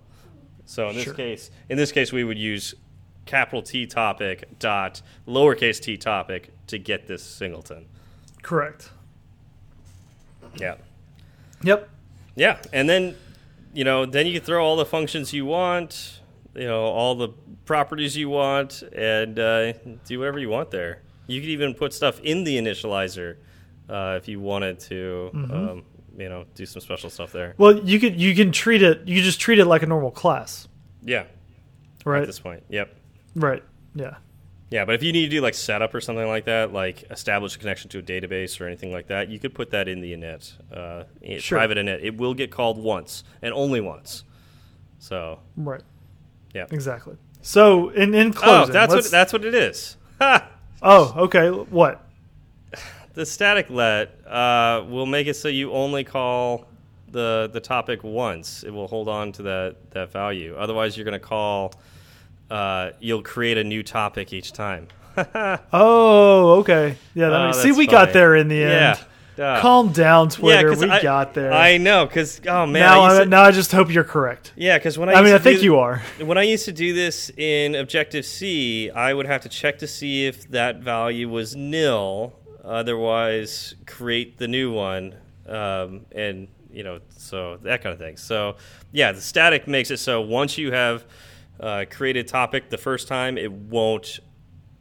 So in this sure. case, in this case, we would use capital T topic dot lowercase t topic to get this singleton. Correct. Yeah. Yep. Yeah, and then you know, then you can throw all the functions you want you know all the properties you want and uh, do whatever you want there. You could even put stuff in the initializer uh, if you wanted to. Mm -hmm. um, you know, do some special stuff there. Well, you could you can treat it. You just treat it like a normal class. Yeah. Right. At this point, yep. Right. Yeah. Yeah, but if you need to do like setup or something like that, like establish a connection to a database or anything like that, you could put that in the init, uh, sure. private init. It will get called once and only once. So right. Yeah. Exactly. So in in closing, oh, that's what that's what it is. Ha! Oh, okay. What? The static let uh, will make it so you only call the the topic once. It will hold on to that that value. Otherwise, you're going to call. Uh, you'll create a new topic each time. oh, okay. Yeah. That oh, makes, see, we funny. got there in the end. Yeah. Uh, Calm down, Twitter. Yeah, we I, got there. I know, because oh man. Now, I, now I just hope you're correct. Yeah, because when I I mean I think you are. When I used to do this in Objective C, I would have to check to see if that value was nil. Otherwise, create the new one, um, and you know, so that kind of thing. So yeah, the static makes it so once you have uh, created topic the first time, it won't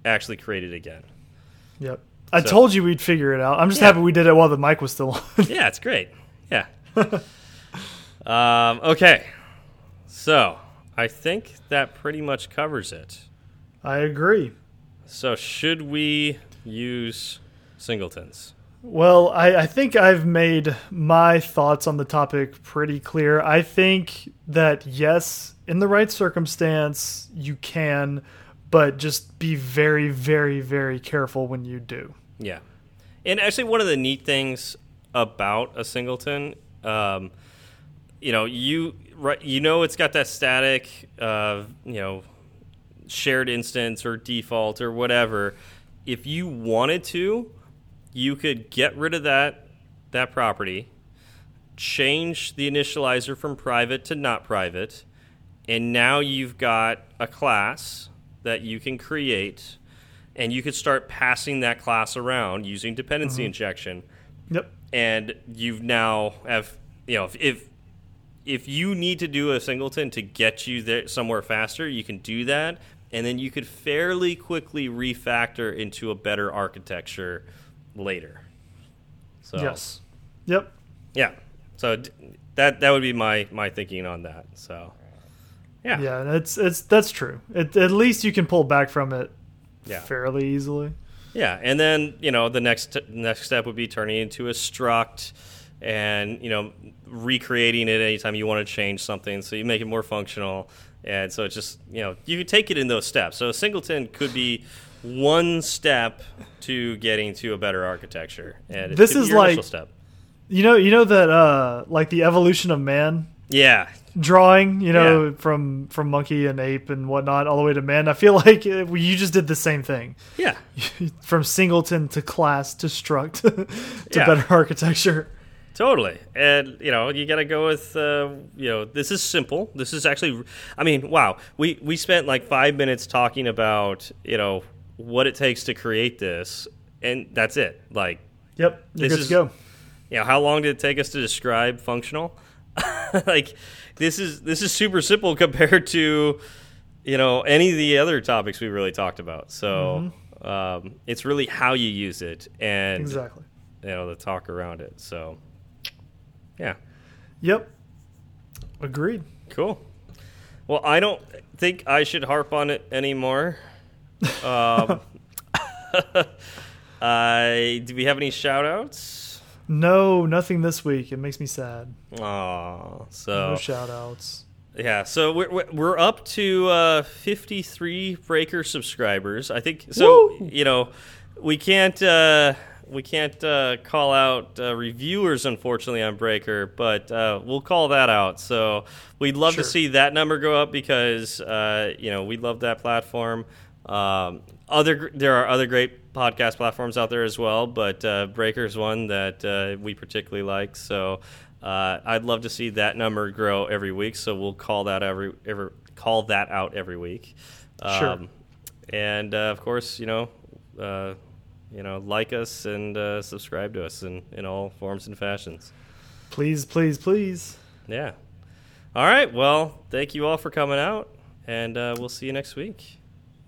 actually create it again. Yep. I so. told you we'd figure it out. I'm just yeah. happy we did it while the mic was still on. yeah, it's great. Yeah. um, okay. So I think that pretty much covers it. I agree. So should we use singletons? Well, I, I, think I've made my thoughts on the topic pretty clear. I think that yes, in the right circumstance, you can, but just be very, very, very careful when you do. Yeah, and actually, one of the neat things about a singleton, um, you know, you right, you know, it's got that static, uh, you know, shared instance or default or whatever. If you wanted to, you could get rid of that that property, change the initializer from private to not private, and now you've got a class that you can create and you could start passing that class around using dependency mm -hmm. injection. Yep. And you've now have you know if, if if you need to do a singleton to get you there somewhere faster, you can do that, and then you could fairly quickly refactor into a better architecture later. So yes, yep, yeah. So that that would be my my thinking on that. So yeah, yeah, that's it's that's true. It, at least you can pull back from it yeah. fairly easily. Yeah, and then you know the next next step would be turning it into a struct, and you know recreating it anytime you want to change something, so you make it more functional. And so it's just you know you take it in those steps. So a singleton could be one step to getting to a better architecture, and this is like step. You know, you know that uh, like the evolution of man. Yeah, drawing, you know, yeah. from from monkey and ape and whatnot, all the way to man. I feel like you just did the same thing. Yeah, from singleton to class to struct to yeah. better architecture. Totally, and you know you got to go with uh, you know this is simple. This is actually, I mean, wow. We we spent like five minutes talking about you know what it takes to create this, and that's it. Like, yep, you're good is, to go. You know, how long did it take us to describe functional? like this is this is super simple compared to you know any of the other topics we really talked about. So mm -hmm. um, it's really how you use it and exactly you know the talk around it. So yeah, yep, agreed. Cool. Well, I don't think I should harp on it anymore. Um, I do we have any shout outs? No, nothing this week. It makes me sad. Aw, so No shout outs. Yeah, so we're we're- up to uh, 53 Breaker subscribers. I think so. Woo! You know, we can't uh, we can't uh, call out uh, reviewers unfortunately on Breaker, but uh, we'll call that out. So we'd love Sure. to see that number go up because uh, you know we love that platform. Um, other there are other great podcast platforms out there as well, but uh, Breaker is one that uh, we particularly like. So uh, I'd love to see that number grow every week. So we'll call that every every call that out every week. Sure. And uh, of course, you know, uh, you know, like us and uh, subscribe to us in in all forms and fashions. Please, please, please. Yeah. All right. Well, thank you all for coming out, and uh, we'll see you next week.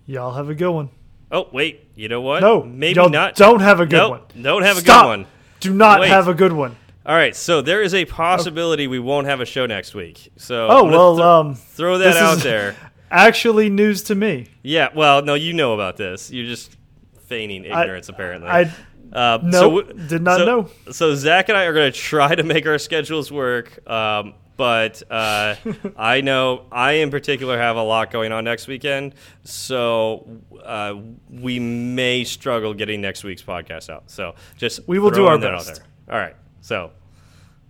Y'all have a good one. Oh wait, you know what? No, maybe y'all not. Don't have a good Nope, one. Don't have a Stop. good one. Do not Wait. have a good one. All right, so there is a possibility we won't have a show next week. So Oh well, thro- um, throw that out there. Actually, news to me. Yeah, well, no, you know about this. You're just feigning ignorance, apparently. I uh, Nope, so did not so- know. So Zach and I are going to try to make our schedules work, um, but uh, I know I in particular have a lot going on next weekend, so uh, we may struggle getting next week's podcast out. So just We will do our best. All right, so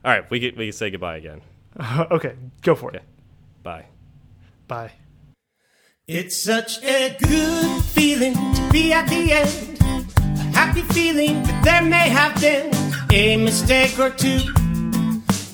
all right, we can, we can say goodbye again. okay, go for it. Okay, bye. Bye. It's such a good feeling to be at the end. A happy feeling that there may have been a mistake or two.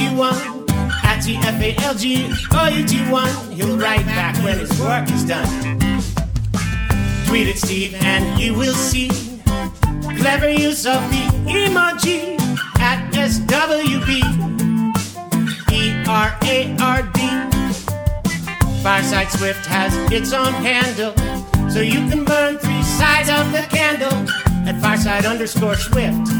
Do one. At do one. He'll write back when his work is done. Tweet at Steve and you will see clever use of the emoji at SWB. E R A R D. Fireside Swift has its own handle, so you can burn three sides of the candle at Fireside underscore Swift.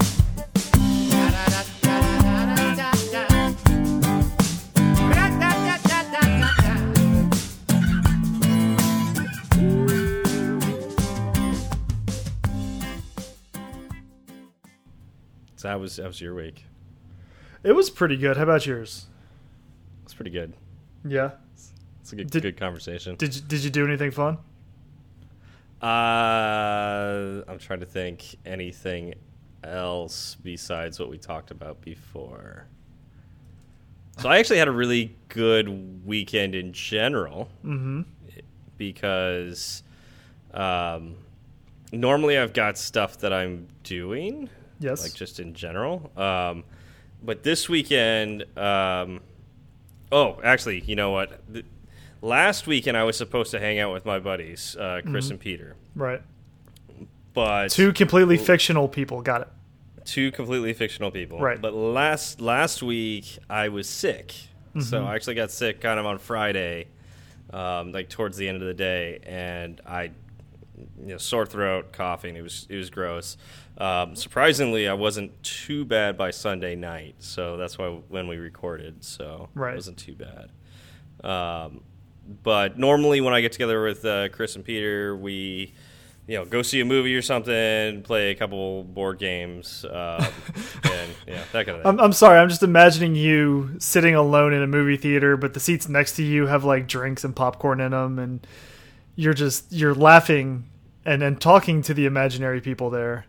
So that was that was your week. It was pretty good. How about yours? It's pretty good. Yeah. It's a good Did- good conversation. Did you, did you do anything fun? Uh, I'm trying to think anything else besides what we talked about before. So I actually had a really good weekend in general Mm-hmm. because um, normally I've got stuff that I'm doing, Yes. like just in general. Um, but this weekend, um, oh, actually, you know what? The, last weekend I was supposed to hang out with my buddies, uh, Chris and Peter, right. but Two completely fictional people. Got it. two completely fictional people. Right. But last last week I was sick, Mm-hmm. so I actually got sick kind of on Friday, um, like towards the end of the day, and I, you know, sore throat, coughing. It was it was gross. Um, surprisingly, I wasn't too bad by Sunday night, so that's why when we recorded, so Right. it wasn't too bad. Um, but normally when I get together with uh, Chris and Peter, we you know go see a movie or something, play a couple board games, um, and yeah, that kind of thing. I'm, I'm sorry. I'm just imagining you sitting alone in a movie theater, but the seats next to you have like drinks and popcorn in them, and you're just you're laughing and and talking to the imaginary people there.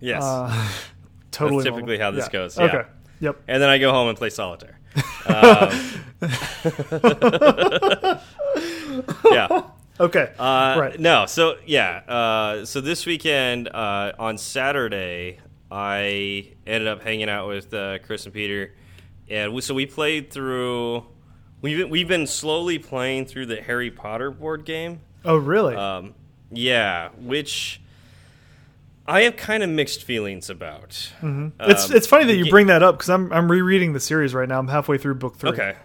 Yes, Uh, totally. typically normal. how this Yeah. goes, yeah. Okay. Yep. and then I go home and play solitaire. yeah. Okay. Uh, right. No, so yeah, uh, so this weekend uh, on Saturday, I ended up hanging out with uh, Chris and Peter, and we, so we played through. We've been, we've been slowly playing through the Harry Potter board game. Oh, really? Um, yeah, which I have kind of mixed feelings about. it's um, it's funny that you bring that up because I'm I'm rereading the series right now. I'm halfway through book three. Okay.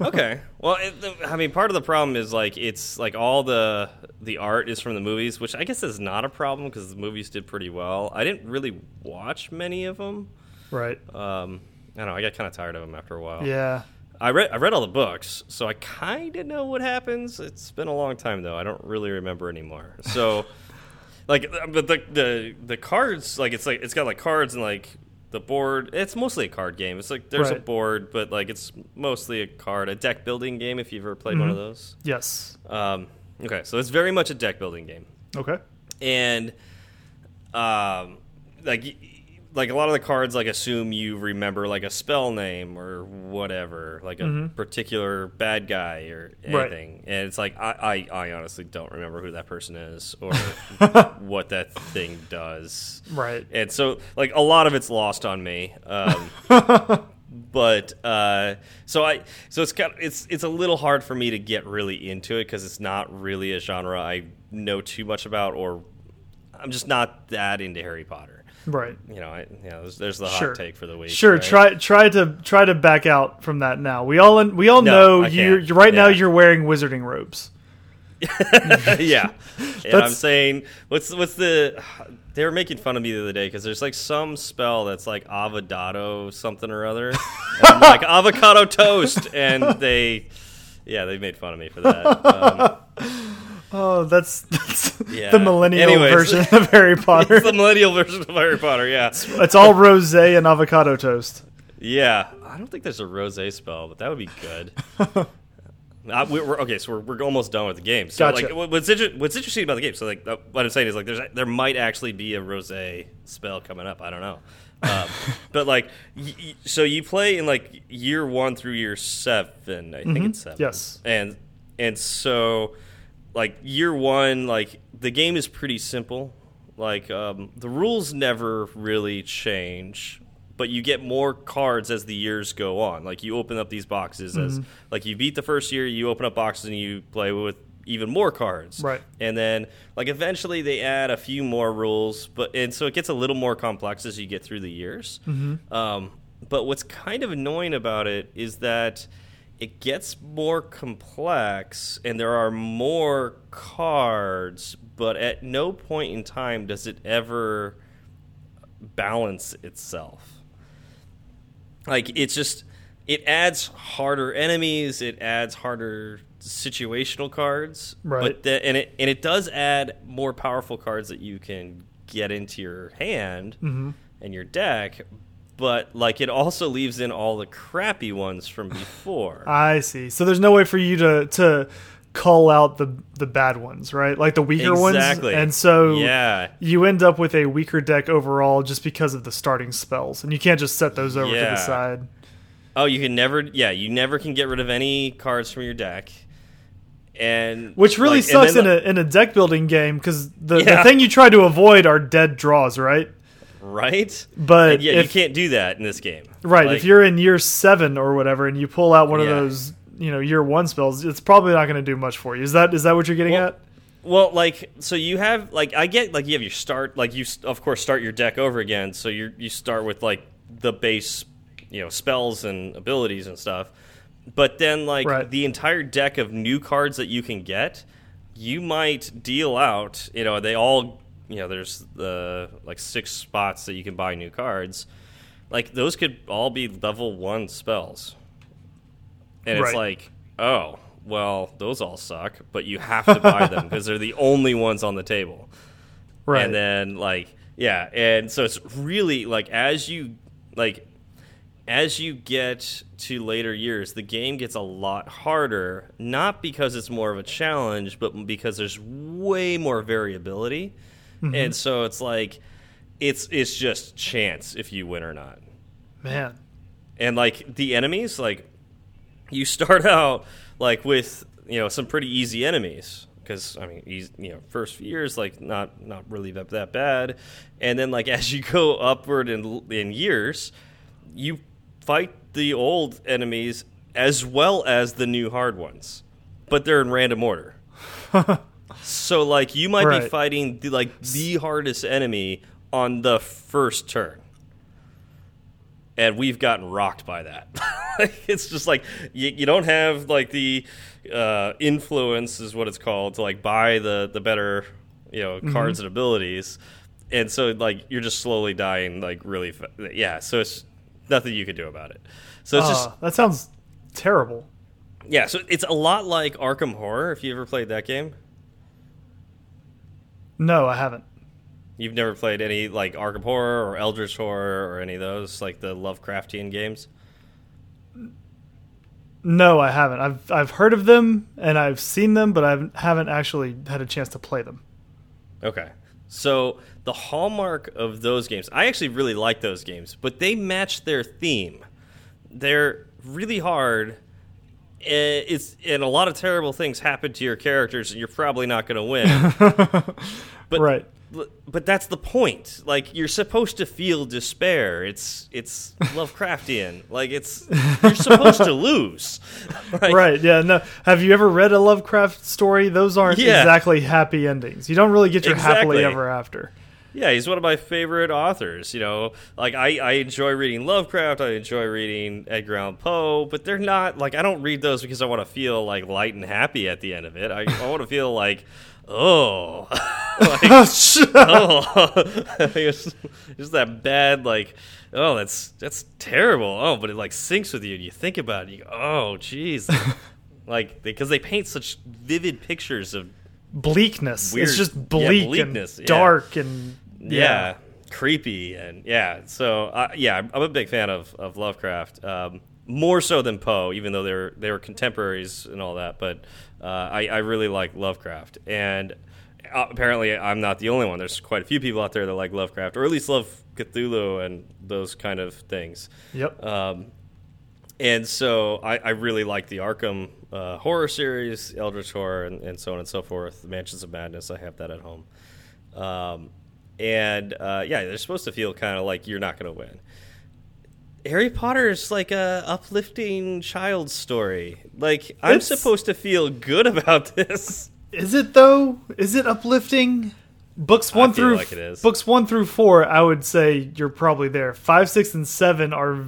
Okay. Well, it, I mean, part of the problem is like it's like all the the art is from the movies, which I guess is not a problem because the movies did pretty well. I didn't really watch many of them. Right. Um, I don't know. I got kind of tired of them after a while. Yeah. I read I read all the books, so I kind of know what happens. It's been a long time though. I don't really remember anymore. So, like, but the the the cards, like, it's like it's got like cards and like the board. It's mostly a card game. It's like there's a board, but like it's mostly a card, a deck building game. If you've ever played one of those. Yes. Um, okay, so it's very much a deck building game Okay. and um, like like a lot of the cards like assume you remember like a spell name or whatever, like a particular bad guy or Right. anything, and it's like I, I I honestly don't remember who that person is or what that thing does. Right. And so, like, a lot of it's lost on me. Um, but uh, so I, so it's got it's it's a little hard for me to get really into it because it's not really a genre I know too much about, or I'm just not that into Harry Potter. Right. You know, I, you know, there's, there's the hot Sure. take for the week. Sure. right? Try try to try to back out from that now. We all we all No, know you right now you're wearing wizarding robes. yeah, and I'm saying what's what's the they were making fun of me the other day because there's like some spell that's like avocado something or other, like avocado toast, and they yeah they made fun of me for that. Um, Oh, that's, that's Yeah. the millennial Anyways. version of Harry Potter. it's the millennial version of Harry Potter. Yeah, it's all rosé and avocado toast. yeah. I don't think there's a rose spell, but that would be good. Uh, we- we're, okay, so we're, we're almost done with the game. So, Gotcha. like, what's, inter- what's interesting about the game? So, like, uh, what I'm saying is, like, there's there might actually be a rose spell coming up. I don't know, um, but like, so you play in like year one through year seven. I think it's seven. Mm-hmm. Yes. and and so like year one, like the game is pretty simple. Like um, the rules never really change, but you get more cards as the years go on. Like you open up these boxes as like you beat the first year, you open up boxes and you play with even more cards. Right. And then like eventually they add a few more rules, but and so it gets a little more complex as you get through the years. Um, but what's kind of annoying about it is that it gets more complex and there are more cards, but at no point in time does it ever balance itself. Like it's just it adds harder enemies, it adds harder situational cards, Right. But the, and it and it does add more powerful cards that you can get into your hand Mm-hmm. and your deck. But like it also leaves in all the crappy ones from before. I see. So there's no way for you to to call out the the bad ones, right? Like the weaker ones. Exactly. And so yeah, you end up with a weaker deck overall just because of the starting spells, and you can't just set those over to the side. Oh, you can never. Yeah, you never can get rid of any cards from your deck. And Which really like, sucks then, in a in a deck building game because the, the thing you try to avoid are dead draws, right? Right. But And yeah, if, you can't do that in this game. right Like, if you're in year seven or whatever, and you pull out one of those you know year one spells, it's probably not going to do much for you. Is that is that what you're getting Well, at? Well, like so you have like I get like you have your start like you of course start your deck over again. So you you start with like the base, you know, spells and abilities and stuff. But then like Right. the entire deck of new cards that you can get, you might deal out. You know, they all you know there's the like six spots that you can buy new cards. Like those could all be level one spells. And it's like, oh, well, those all suck, but you have to buy them because they're the only ones on the table. Right. And then like, yeah, and so it's really like as you like as you get to later years, the game gets a lot harder, not because it's more of a challenge, but because there's way more variability. Mm-hmm. And so it's like it's it's just chance if you win or not. Man, and like the enemies like you start out like with you know some pretty easy enemies. Because I mean, easy, you know, first few years like not not really that, that bad, and then like as you go upward in in years, you fight the old enemies as well as the new hard ones, but they're in random order. so like you might Right. be fighting the, like the hardest enemy on the first turn and we've gotten rocked by that. it's just like you, you don't have like the uh, influence is what it's called to like buy the the better you know cards and abilities, and so like you're just slowly dying like really yeah. So it's nothing you can do about it. So it's just Uh, that sounds terrible. yeah. So it's a lot like Arkham Horror. If you ever played that game. No, I haven't. You've never played any like Arkham Horror or Eldritch Horror or any of those like the Lovecraftian games. No, I haven't. I've I've heard of them and I've seen them, but I haven't actually had a chance to play them. Okay. So the hallmark of those games, I actually really like those games, but they match their theme. They're really hard. Eh, It's and a lot of terrible things happen to your characters, and you're probably not going to win. but Right. but that's the point. Like you're supposed to feel despair. It's it's Lovecraftian. like it's you're supposed to lose. Like, Right. Yeah. No. Have you ever read a Lovecraft story? Those aren't Yeah. exactly happy endings. You don't really get your happily ever after. Yeah, he's one of my favorite authors. You know, like I, I enjoy reading Lovecraft. I enjoy reading Edgar Allan Poe, but they're not like I don't read those because I want to feel like light and happy at the end of it. I, I want to feel like, oh, like, oh, oh. it's just that bad like. Oh, that's that's terrible. Oh, but it like sinks with you, and you think about it. And you go, oh, jeez, like because they paint such vivid pictures of Bleakness. Weird- It's just yeah, bleak bleakness, and yeah. dark and yeah, creepy and yeah. So uh, yeah, I'm I'm a big fan of of Lovecraft. Um, more so than Poe, even though they were they were contemporaries and all that. But uh, I I really like Lovecraft, and uh, apparently I'm not the only one. There's quite a few people out there that like Lovecraft, or at least love Cthulhu and those kind of things. Yep. Um, and so I, I really like the Arkham uh, horror series, Eldritch Horror, and, and so on and so forth. The Mansions of Madness, I have that at home. Um, and uh, yeah, they're supposed to feel kind of like you're not going to win. Harry Potter is like a uplifting child's story. Like I'm supposed to feel good about this. Is it though? Is it uplifting? Books one through like it is. books one through four, I would say you're probably there. Five, six, and seven are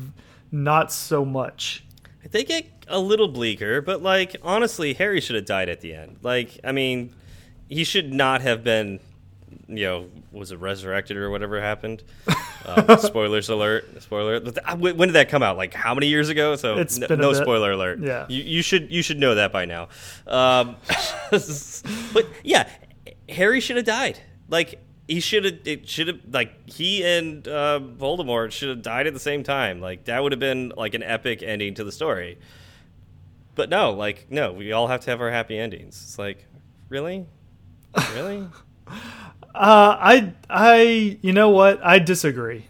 not so much. They get a little bleaker, but like honestly, Harry should have died at the end. Like, I mean, he should not have been, you know, was it resurrected or whatever happened? Um, spoilers alert! Spoiler. alert. When did that come out? Like how many years ago? So It's no spoiler alert. Yeah. you, you should you should know that by now. Um, but yeah, Harry should have died. Like he should have. It should have. Like he and uh, Voldemort should have died at the same time. Like that would have been like an epic ending to the story. But no, like no, we all have to have our happy endings. It's like, really, really? Uh, I, I, you know what? I disagree.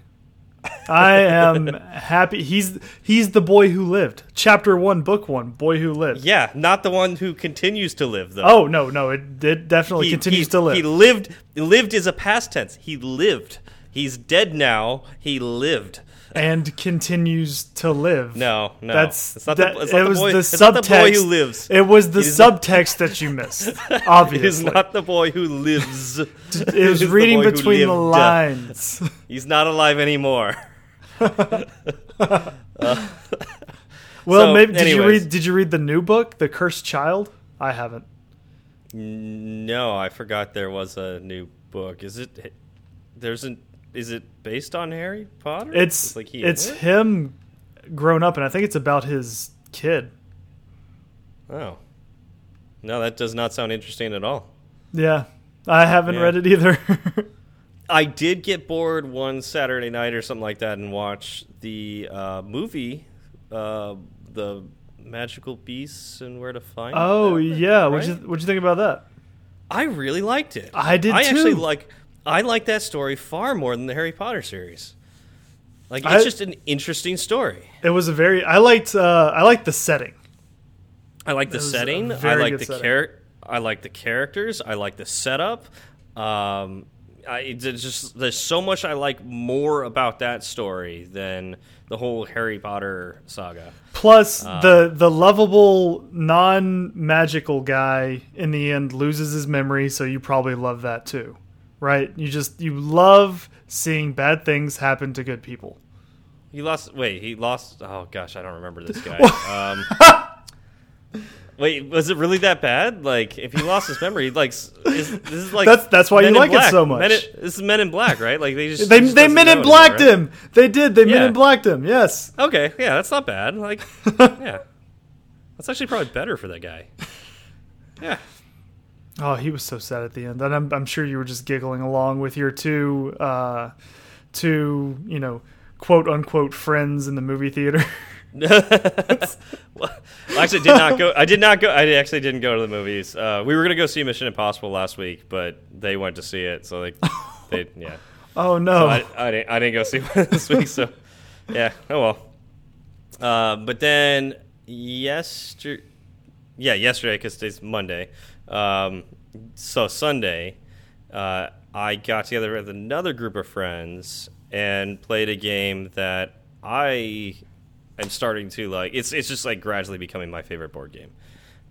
I am happy. He's he's the boy who lived. Chapter one, book one. Boy who lived. yeah, not the one who continues to live though. Oh no, no, it, it definitely he continues he- to live. He lived. Lived is a past tense. He lived. He's dead now. He lived. And continues to live. No, no, That's it's not that, the, it's not it the was boy. the not the boy subtext. who lives. It was the It not- subtext that you missed. It Obviously, is not the boy who lives. It was is the reading between the lines. He's not alive anymore. Uh, well, So, maybe did you read? Did you read the new book, The Cursed Child? I haven't. No, I forgot there was a new book. Is it? There's an. Is it based on Harry Potter? It's like he it's him grown up, and I think it's about his kid. Oh, no, that does not sound interesting at all. Yeah, I haven't Yeah. read it either. I did get bored one Saturday night or something like that and watch the uh, movie, uh, the Magical Beasts and Where to Find. oh Them, yeah, what'd you what'd you think about that? I really liked it. I did I actually like. I like that story far more than the Harry Potter series. Like it's I- just an interesting story. It was a very I liked uh, I liked the setting. I like the setting. I like the setting. char- I like the characters. I like the setup. Um, I just there's so much I like more about that story than the whole Harry Potter saga. Plus, Uh, the the lovable non magical guy in the end loses his memory, so you probably love that too, right? You just you love seeing bad things happen to good people. He lost. Wait, he lost. Oh gosh, I don't remember this guy. um, wait, was it really that bad? Like, if he lost his memory, like is, this is like That's- that's why Men you like it so much. Men in- this is Men in Black, right? Like they just They just they men in anymore, blacked right? him. They did. They men in blacked him. Yes. Okay, yeah, that's not bad. Like, yeah, that's actually probably better for that guy. Yeah. Oh, he was so sad at the end, and I'm I'm sure you were just giggling along with your two uh, two you know quote unquote friends in the movie theater. well, I actually did not go. I did not go. I actually didn't go to the movies. Uh, we were gonna go see Mission Impossible last week, but they went to see it, so like, they yeah. oh no. I, I didn't. I didn't go see one this week, so yeah. Oh well. Uh, but then yesterday, yeah, yesterday because today's Monday. Um, so Sunday, uh, I got together with another group of friends and played a game that I am starting to like. It's it's just like gradually becoming my favorite board game.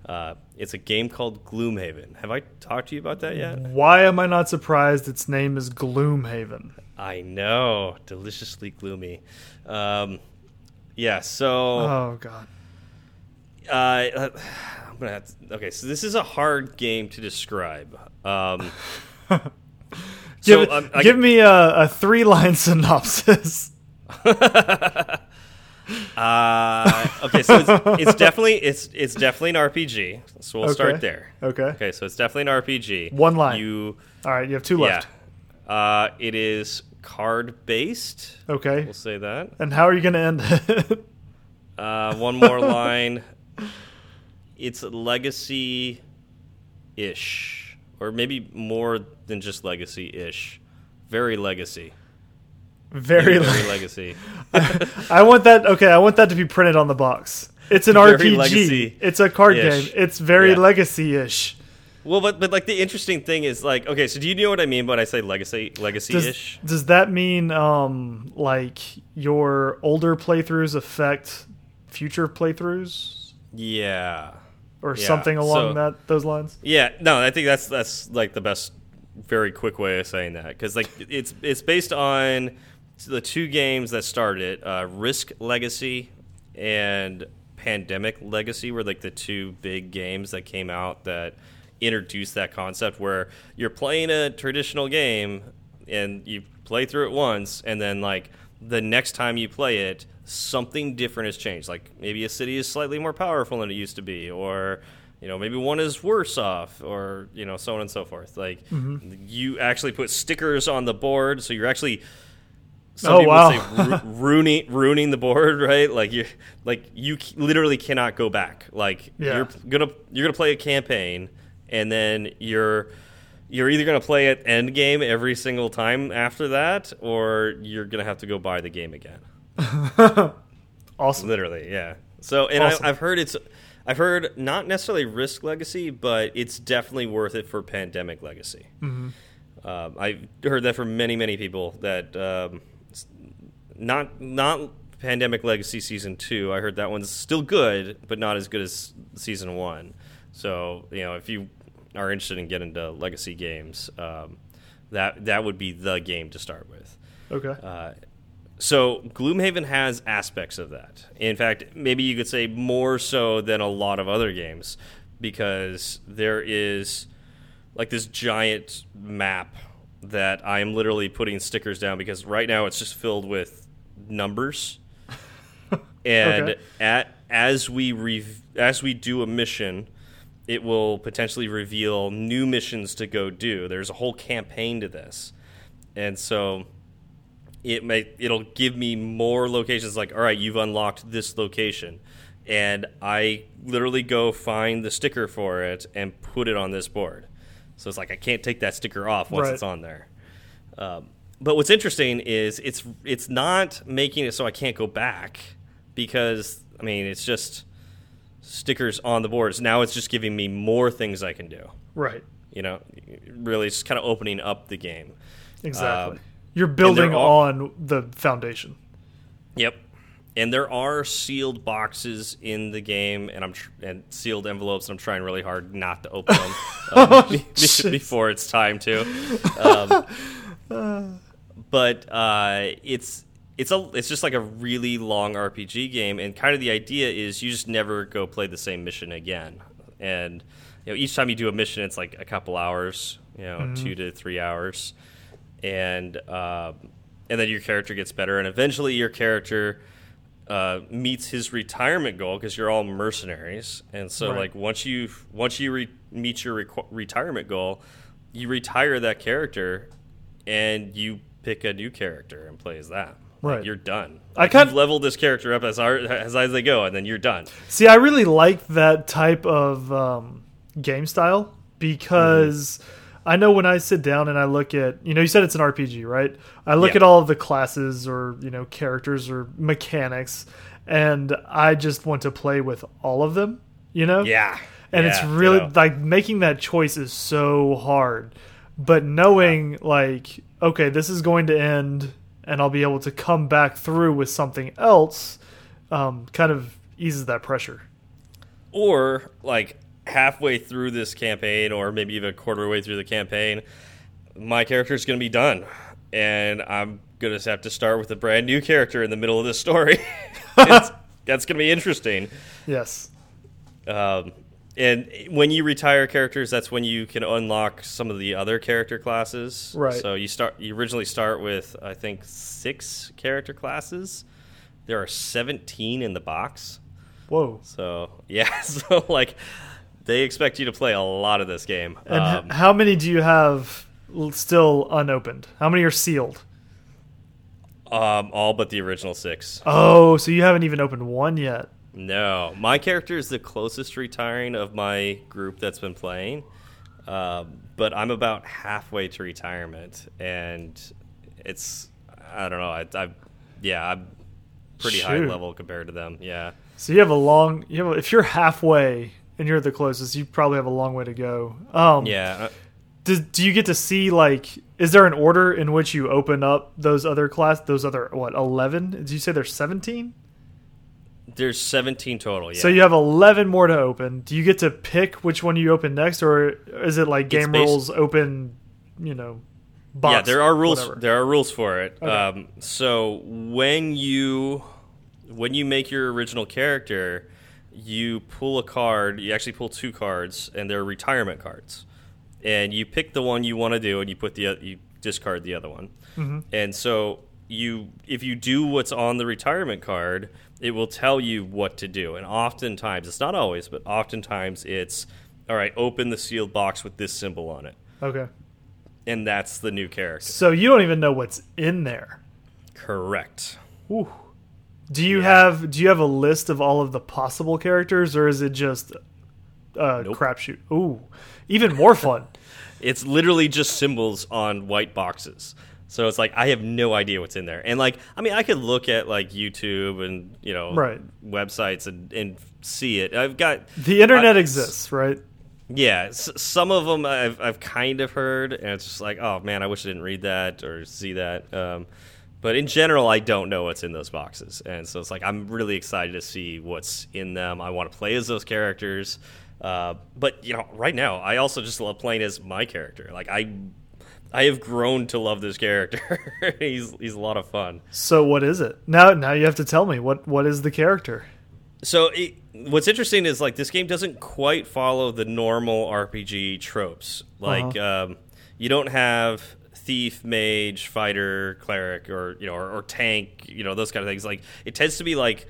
Uh, it's a game called Gloomhaven. Have I talked to you about that yet? Why am I not surprised its name is Gloomhaven? I know, deliciously gloomy. Um, yeah, so Oh god. uh, gonna have to, okay. So this is a hard game to describe. Um, Give, so um, give me a, a three line synopsis. uh, okay, so it's, it's definitely it's it's definitely an RPG. So we'll Okay. start there. Okay. Okay, so it's definitely an RPG. One line. You All right, you have two left. yeah. Uh, it is card based. Okay. We'll say that. And how are you going to end it? Uh, one more line. It's legacy ish. Or maybe more than just legacy ish. Very legacy. Very. Very legacy. I want that. Okay, I want that to be printed on the box. It's an Very RPG. It's a card game. It's very Yeah. legacy-ish. Well, but but like the interesting thing is like okay, so do you know what I mean when I say legacy legacy Does, ish? does that mean um like your older playthroughs affect future playthroughs Yeah. Or Yeah, something along so- that those lines? Yeah, no, I think that's that's like the best, very quick way of saying that because like it's it's based on the two games that started uh, Risk Legacy and Pandemic Legacy were like the two big games that came out that introduced that concept where you're playing a traditional game and you play through it once and then like the next time you play it something different has changed. Like maybe a city is slightly more powerful than it used to be or you know maybe one is worse off or you know so on and so forth. Like mm-hmm. you actually put stickers on the board so you're actually some Oh, people wow. say ru- ruining ruining the board right? Like you like you c- literally cannot go back. Like Yeah. you're gonna you're gonna play a campaign and then you're you're either gonna play it end game every single time after that or you're gonna have to go buy the game again Awesome. Literally, yeah. So, and Awesome. I, I've heard it's, I've heard not necessarily Risk Legacy, but it's definitely worth it for Pandemic Legacy. Mm-hmm. Um, I've heard that from many, many people that um, not not Pandemic Legacy season two. I heard that one's still good, but not as good as season one. So, you know, if you are interested in getting into legacy games, um, that that would be the game to start with. Okay. Uh, so Gloomhaven has aspects of that. In fact, maybe you could say more so than a lot of other games because there is like this giant map that I am literally putting stickers down because right now it's just filled with numbers. and Okay. at as we rev- as we do a mission, it will potentially reveal new missions to go do. There's a whole campaign to this. And so it may it'll give me more locations like all right you've unlocked this location and i literally go find the sticker for it and put it on this board so it's like i can't take that sticker off once Right. it's on there um, but what's interesting is it's it's not making it so i can't go back because i mean it's just stickers on the boards. Now it's just giving me more things I can do. Right. You know, really, it's kind of opening up the game. Exactly. Um, You're building all- on the foundation. Yep. And there are sealed boxes in the game, and I'm tr and sealed envelopes, and I'm trying really hard not to open them um, be- before it's time to. Um, but uh, it's it's a it's just like a really long RPG game, and kind of the idea is you just never go play the same mission again, and you know each time you do a mission, it's like a couple hours, you know, two to three hours, and um, and then your character gets better, and eventually your character uh, meets his retirement goal because you're all mercenaries, and so Right. like once you once you re meet your retirement goal, you retire that character, and you pick a new character and play as that. Like, Right. you're done. I kind- you've leveled this character up as hard, as high as they go, and then you're done. See, I really like that type of um, game style because I know when I sit down and I look at, you know, you said it's an RPG, right? I look Yeah. at all of the classes or, you know, characters or mechanics, and I just want to play with all of them, you know? Yeah, And it's Yeah, really ditto. like making that choice is so hard. But knowing, like, okay, this is going to end and I'll be able to come back through with something else um, kind of eases that pressure. or like halfway through this campaign, or maybe even a quarter way through the campaign, my character is going to be done, and I'm going to have to start with a brand new character in the middle of this story. It's- that's going to be interesting. Yes. Um, and when you retire characters, that's when you can unlock some of the other character classes. Right. So you start. You originally start with I think six character classes. There are seventeen in the box. Whoa. So yeah. So like, they expect you to play a lot of this game. And Um, how many do you have still unopened? How many are sealed? um, all but the original six. Oh, so you haven't even opened one yet. No, my character is the closest retiring of my group that's been playing, um, but I'm about halfway to retirement, and it's I don't know. I, I yeah, I'm pretty high level compared to them. Yeah, So you have a long. You have, if you're halfway and you're the closest, you probably have a long way to go. Um, yeah. uh, Do, do you get to see like? Is there an order in which you open up those other class? Those other what? Eleven? Did you say there's seventeen? There's 17 total. Yeah. So you have eleven more to open. Do you get to pick which one you open next, or is it like game rules open? You know, box, yeah, there are rules. whatever? There are rules for it. Okay. Um, so when you when you make your original character, you pull a card. You actually pull two cards, and they're retirement cards. And you pick the one you want to do, and you put the you discard the other one. Mm-hmm. And so you if you do what's on the retirement card, it will tell you what to do. And oftentimes, it's not always, but oftentimes it's all right. Open the sealed box with this symbol on it, Okay. and that's the new character. So you don't even know what's in there. Correct. Do you Yeah. have do you have a list of all of the possible characters, or is it just a Nope. crapshoot? Ooh, even more fun. It's literally just symbols on white boxes. So it's like I have no idea what's in there. And like I mean I could look at like YouTube and you know Right. websites and, and see it. I've got The internet I- exists, right? yeah, s- some of them I've I've kind of heard and it's just like oh man I wish I didn't read that or see that. Um, but in general I don't know what's in those boxes. And so it's like I'm really excited to see what's in them. I want to play as those characters. Uh, but you know, right now I also just love playing as my character. Like I, I have grown to love this character. he's he's a lot of fun. So what is it now? Now you have to tell me what what is the character? So it, what's interesting is like this game doesn't quite follow the normal RPG tropes. Like um, you don't have thief, mage, fighter, cleric, or you know, or, or tank. You know those kind of things. Like it tends to be like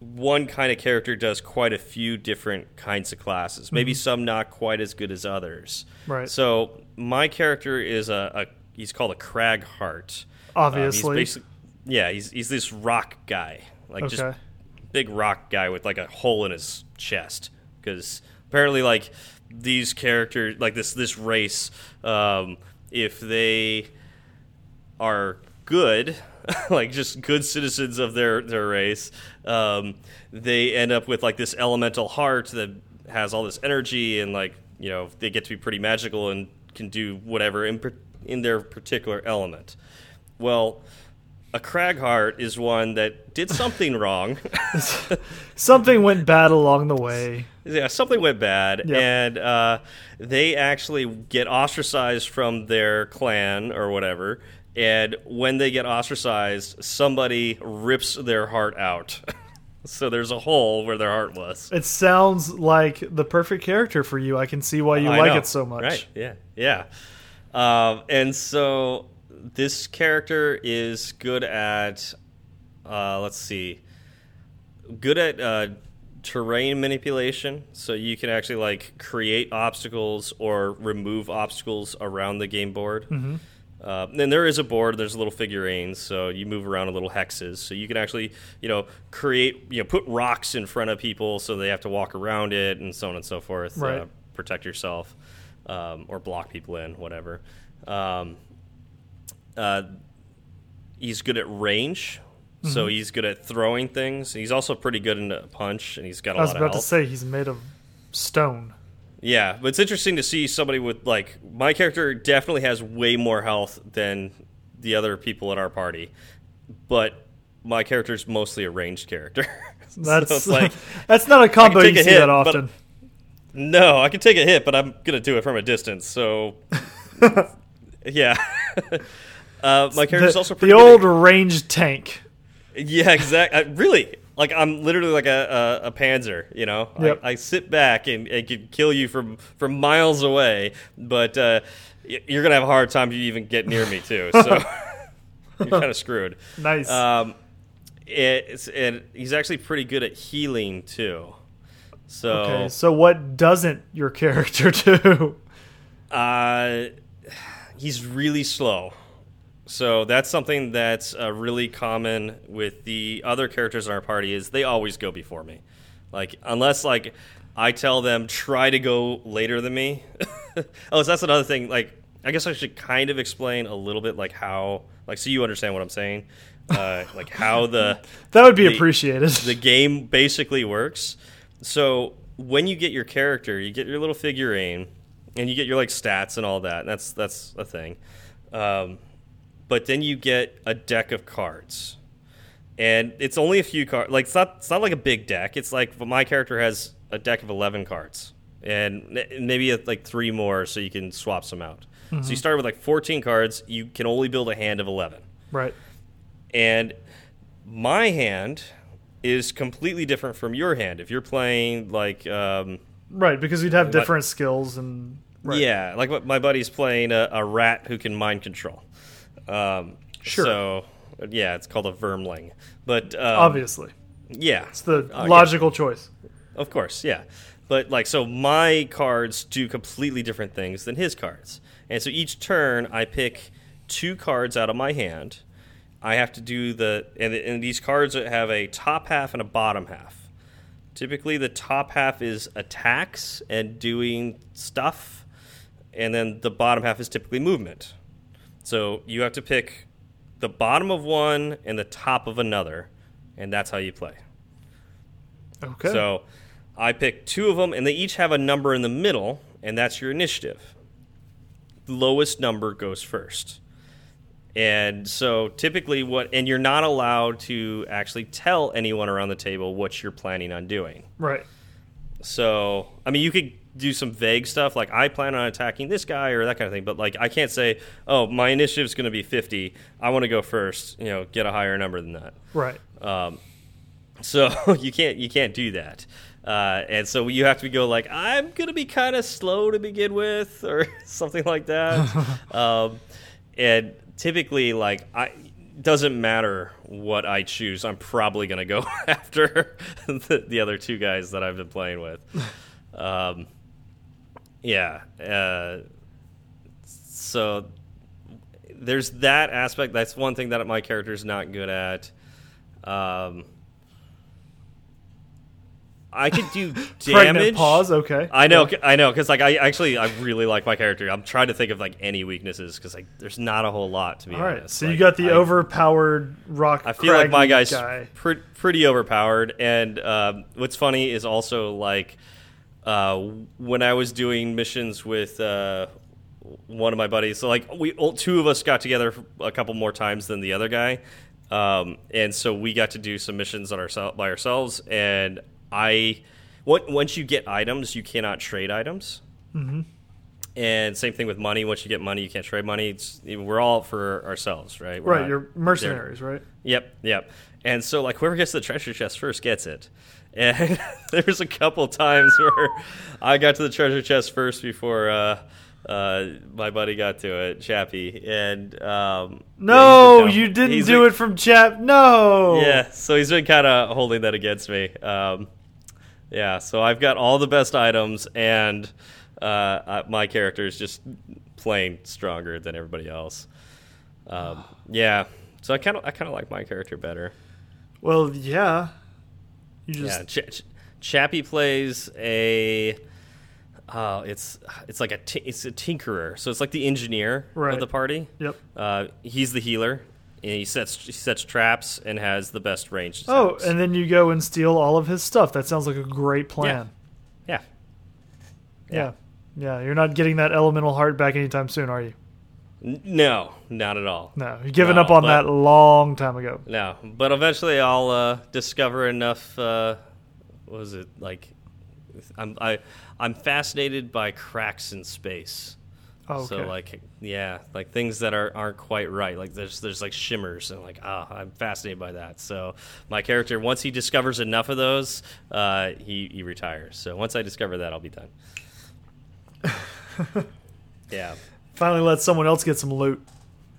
one kind of character does quite a few different kinds of classes. Maybe some not quite as good as others. Right. So my character is a, a he's called a Cragheart. Um, Obviously. he's basic, yeah, he's he's this rock guy, like just big rock guy with like a hole in his chest because apparently like these characters like this this race um, if they are good, like just good citizens of their their race, um, they end up with like this elemental heart that has all this energy and like you know they get to be pretty magical and can do whatever in in their particular element. Well, a Cragheart is one that did something wrong. Something went bad along the way. yeah, something went bad, Yep. and uh, they actually get ostracized from their clan or whatever. And when they get ostracized, somebody rips their heart out. so there's a hole where their heart was. It sounds like the perfect character for you. I can see why you I like know. it so much. Right? Yeah, yeah. Um, and so this character is good at, uh, let's see, good at uh, terrain manipulation. So you can actually like create obstacles or remove obstacles around the game board. Mm-hmm. Uh, and there is a board. There's little figurines, so you move around in little hexes. So you can actually, you know, create, you know, put rocks in front of people so they have to walk around it, and so on and so forth. Right. Uh, protect yourself, um, or block people in, whatever. Um, uh, he's good at range, Mm-hmm. so he's good at throwing things. He's also pretty good in a punch, and he's got a lot of I was about to say he's made of stone. Yeah, but it's interesting to see somebody with like my character definitely has way more health than the other people in our party, but my character's mostly a ranged character. That's it's like that's not a combo you a see hit, that often. no, I can take a hit, but I'm gonna do it from a distance. So yeah, uh, my character's the, also the old Good ranged tank. yeah, exactly. Really, like I'm literally like a, a, a Panzer. You know, Yep. I, I sit back and, and can kill you from from miles away, but uh, you're gonna have a hard time if you even get near me too. So you're kind of screwed. Nice. Um, it's and he's actually pretty good at healing too. So okay, so what doesn't your character do? Uh, he's really slow. So that's something that's uh, really common with the other characters in our party is they always go before me. Like unless like I tell them try to go later than me. oh, so that's another thing. Like I guess I should kind of explain a little bit like how like so you understand what I'm saying. Uh, like how the That would be The- appreciated. the game basically works. So when you get your character, you get your little figurine, and you get your like stats and all that. And that's that's a thing. Um, but then you get a deck of cards, and it's only a few cards. Like it's not it's not like a big deck. It's like well, my character has a deck of eleven cards, and maybe uh, like three more, so you can swap some out. So you start with like fourteen cards. You can only build a hand of eleven right. and my hand is completely different from your hand. If you're playing like, um, Right, because you'd have What- different skills and right. yeah, like my buddy's playing a, a rat who can mind control. Um, Sure. So yeah, it's called a vermling. But um, obviously. yeah, It's the yeah. logical choice. Of course, yeah. But like so my cards do completely different things than his cards. And so each turn I pick two cards out of my hand. I have to do the and, and these cards have a top half and a bottom half. Typically the top half is attacks and doing stuff and then the bottom half is typically movement. So you have to pick the bottom of one and the top of another and that's how you play. Okay. So I pick two of them, and they each have a number in the middle, and that's your initiative. The lowest number goes first. And so typically, what, and you're not allowed to actually tell anyone around the table what you're planning on doing. right. So, I mean, you could do some vague stuff like I plan on attacking this guy or that kind of thing, but like I can't say, oh, my initiative's going to be 50. I want to go first, you know, get a higher number than that. Right. Um, so you can't you can't do that, uh, and so you have to go like I'm gonna be kind of slow to begin with, or something like that. um, and typically, like I doesn't matter what I choose, I'm probably gonna go after the, the other two guys that I've been playing with. Um, yeah. Uh, so there's that aspect. That's one thing that my character's not good at. Um, I could do damage. pause. Okay. I know, I know, because like I actually I really like my character. I'm trying to think of like any weaknesses because like there's not a whole lot to be All right. honest. So Like, you got the I- overpowered rock. I feel like my guy's guy. pre- pretty overpowered. And um, what's funny is also like uh, when I was doing missions with uh, one of my buddies. So like we all- two of us got together a couple more times than the other guy, um, and so we got to do some missions on ourselves by ourselves. And I, once you get items, you cannot trade items. And same thing with money. Once you get money, you can't trade money. It's, we're all for ourselves, right? We're Right. You're there- mercenaries, right? Yep, yep. And so, like, whoever gets the treasure chest first gets it. And there's a couple times where I got to the treasure chest first before uh, uh, my buddy got to it, Chappie. And um, No, yeah, you didn't he's do been- it from chat. No. Yeah, so he's been kind of holding that against me. Um, yeah, so I've got all the best items, and uh, my character is just plain stronger than everybody else. Um, yeah, so I kind of I kind of like my character better. Well, yeah. You just Yeah, Ch- Ch- Chappie plays a. Uh, it's it's like a it's a tinkerer, so it's like the engineer Right. of the party. Yep. Uh, he's the healer, and he sets he sets traps and has the best range. Oh, and then you go and steal all of his stuff. That sounds like a great plan. yeah, Yeah. Yeah, you're not getting that elemental heart back anytime soon, are you? No, not at all. No, you've given No, up on that long time ago. No, but eventually I'll uh, discover enough. Uh, what was it like? I'm I I'm fascinated by cracks in space. Oh, So like yeah, like things that are aren't quite right. Like there's there's like shimmers and like ah, I'm fascinated by that. So my character once he discovers enough of those, uh, he he retires. So once I discover that, I'll be done. yeah. Finally, let someone else get some loot.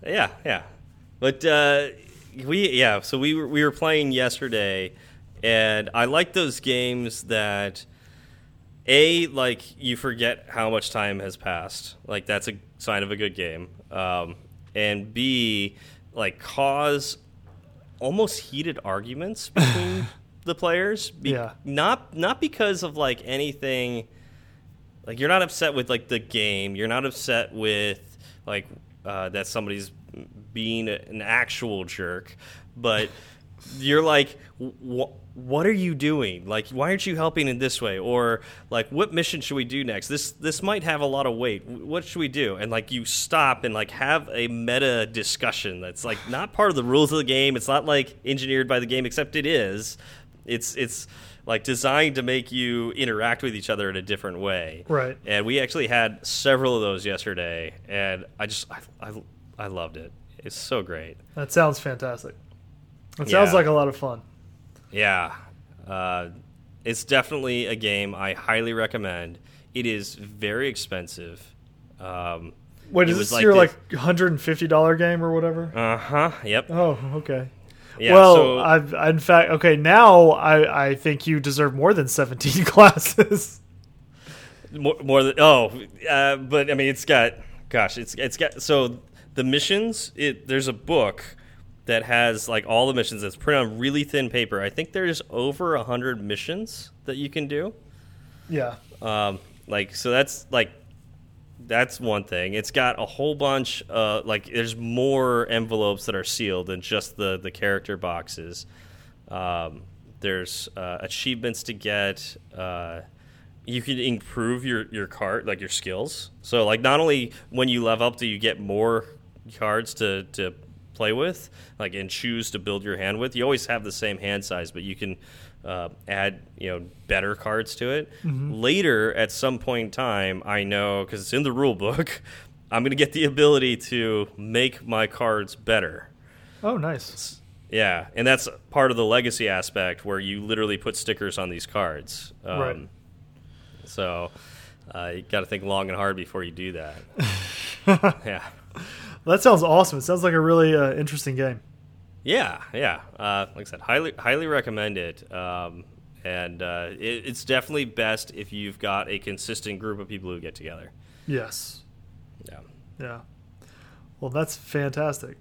Yeah, yeah. But uh, we yeah, so we were, we were playing yesterday, and I like those games that a like you forget how much time has passed. Like that's a sign of a good game. Um, and b like cause almost heated arguments between the players. Be- Yeah. Not not because of like anything like you're not upset with like the game. You're not upset with like uh, that somebody's being an actual jerk. But you're like "Wh- what are you doing? Like why aren't you helping in this way? Or like what mission should we do next? This this might have a lot of weight. What should we do? And like you stop and like have a meta discussion that's like not part of the rules of the game. It's not like engineered by the game except it is. It's it's like designed to make you interact with each other in a different way. Right. And we actually had several of those yesterday, and I just I I, I loved it. It's so great. That sounds fantastic. That sounds Yeah. like a lot of fun. Yeah, uh, it's definitely a game I highly recommend. It is very expensive. Um, Wait, It is this like your the- like $150 game or whatever? uh huh. Yep. Oh, okay. Yeah. well, so, I've in fact okay. Now I I think you deserve more than seventeen classes. more, more than oh, uh, but I mean, it's got gosh, it's it's got so the missions. It there's a book that has like all the missions that's printed on really thin paper. I think there's over a hundred missions that you can do. yeah. Um, like so that's like that's one thing. It's got a whole bunch. Uh, like there's more envelopes that are sealed than just the the character boxes. Um, there's uh, achievements to get. Uh, you can improve your your card like your skills. So like not only when you level up do you get more cards to to play with, like and choose to build your hand with. You always have the same hand size, but you can uh, add you know better cards to it. Later, at some point in time, I know because it's in the rule book, I'm going to get the ability to make my cards better. Oh, nice. Yeah, and that's part of the legacy aspect where you literally put stickers on these cards. Um, Right. So uh, you got to think long and hard before you do that. yeah. That sounds awesome. It sounds like a really uh, interesting game. Yeah, yeah. Uh, like I said, highly highly recommend it. Um, and uh, it, it's definitely best if you've got a consistent group of people who get together. Yes. Yeah. Yeah. Well, that's fantastic.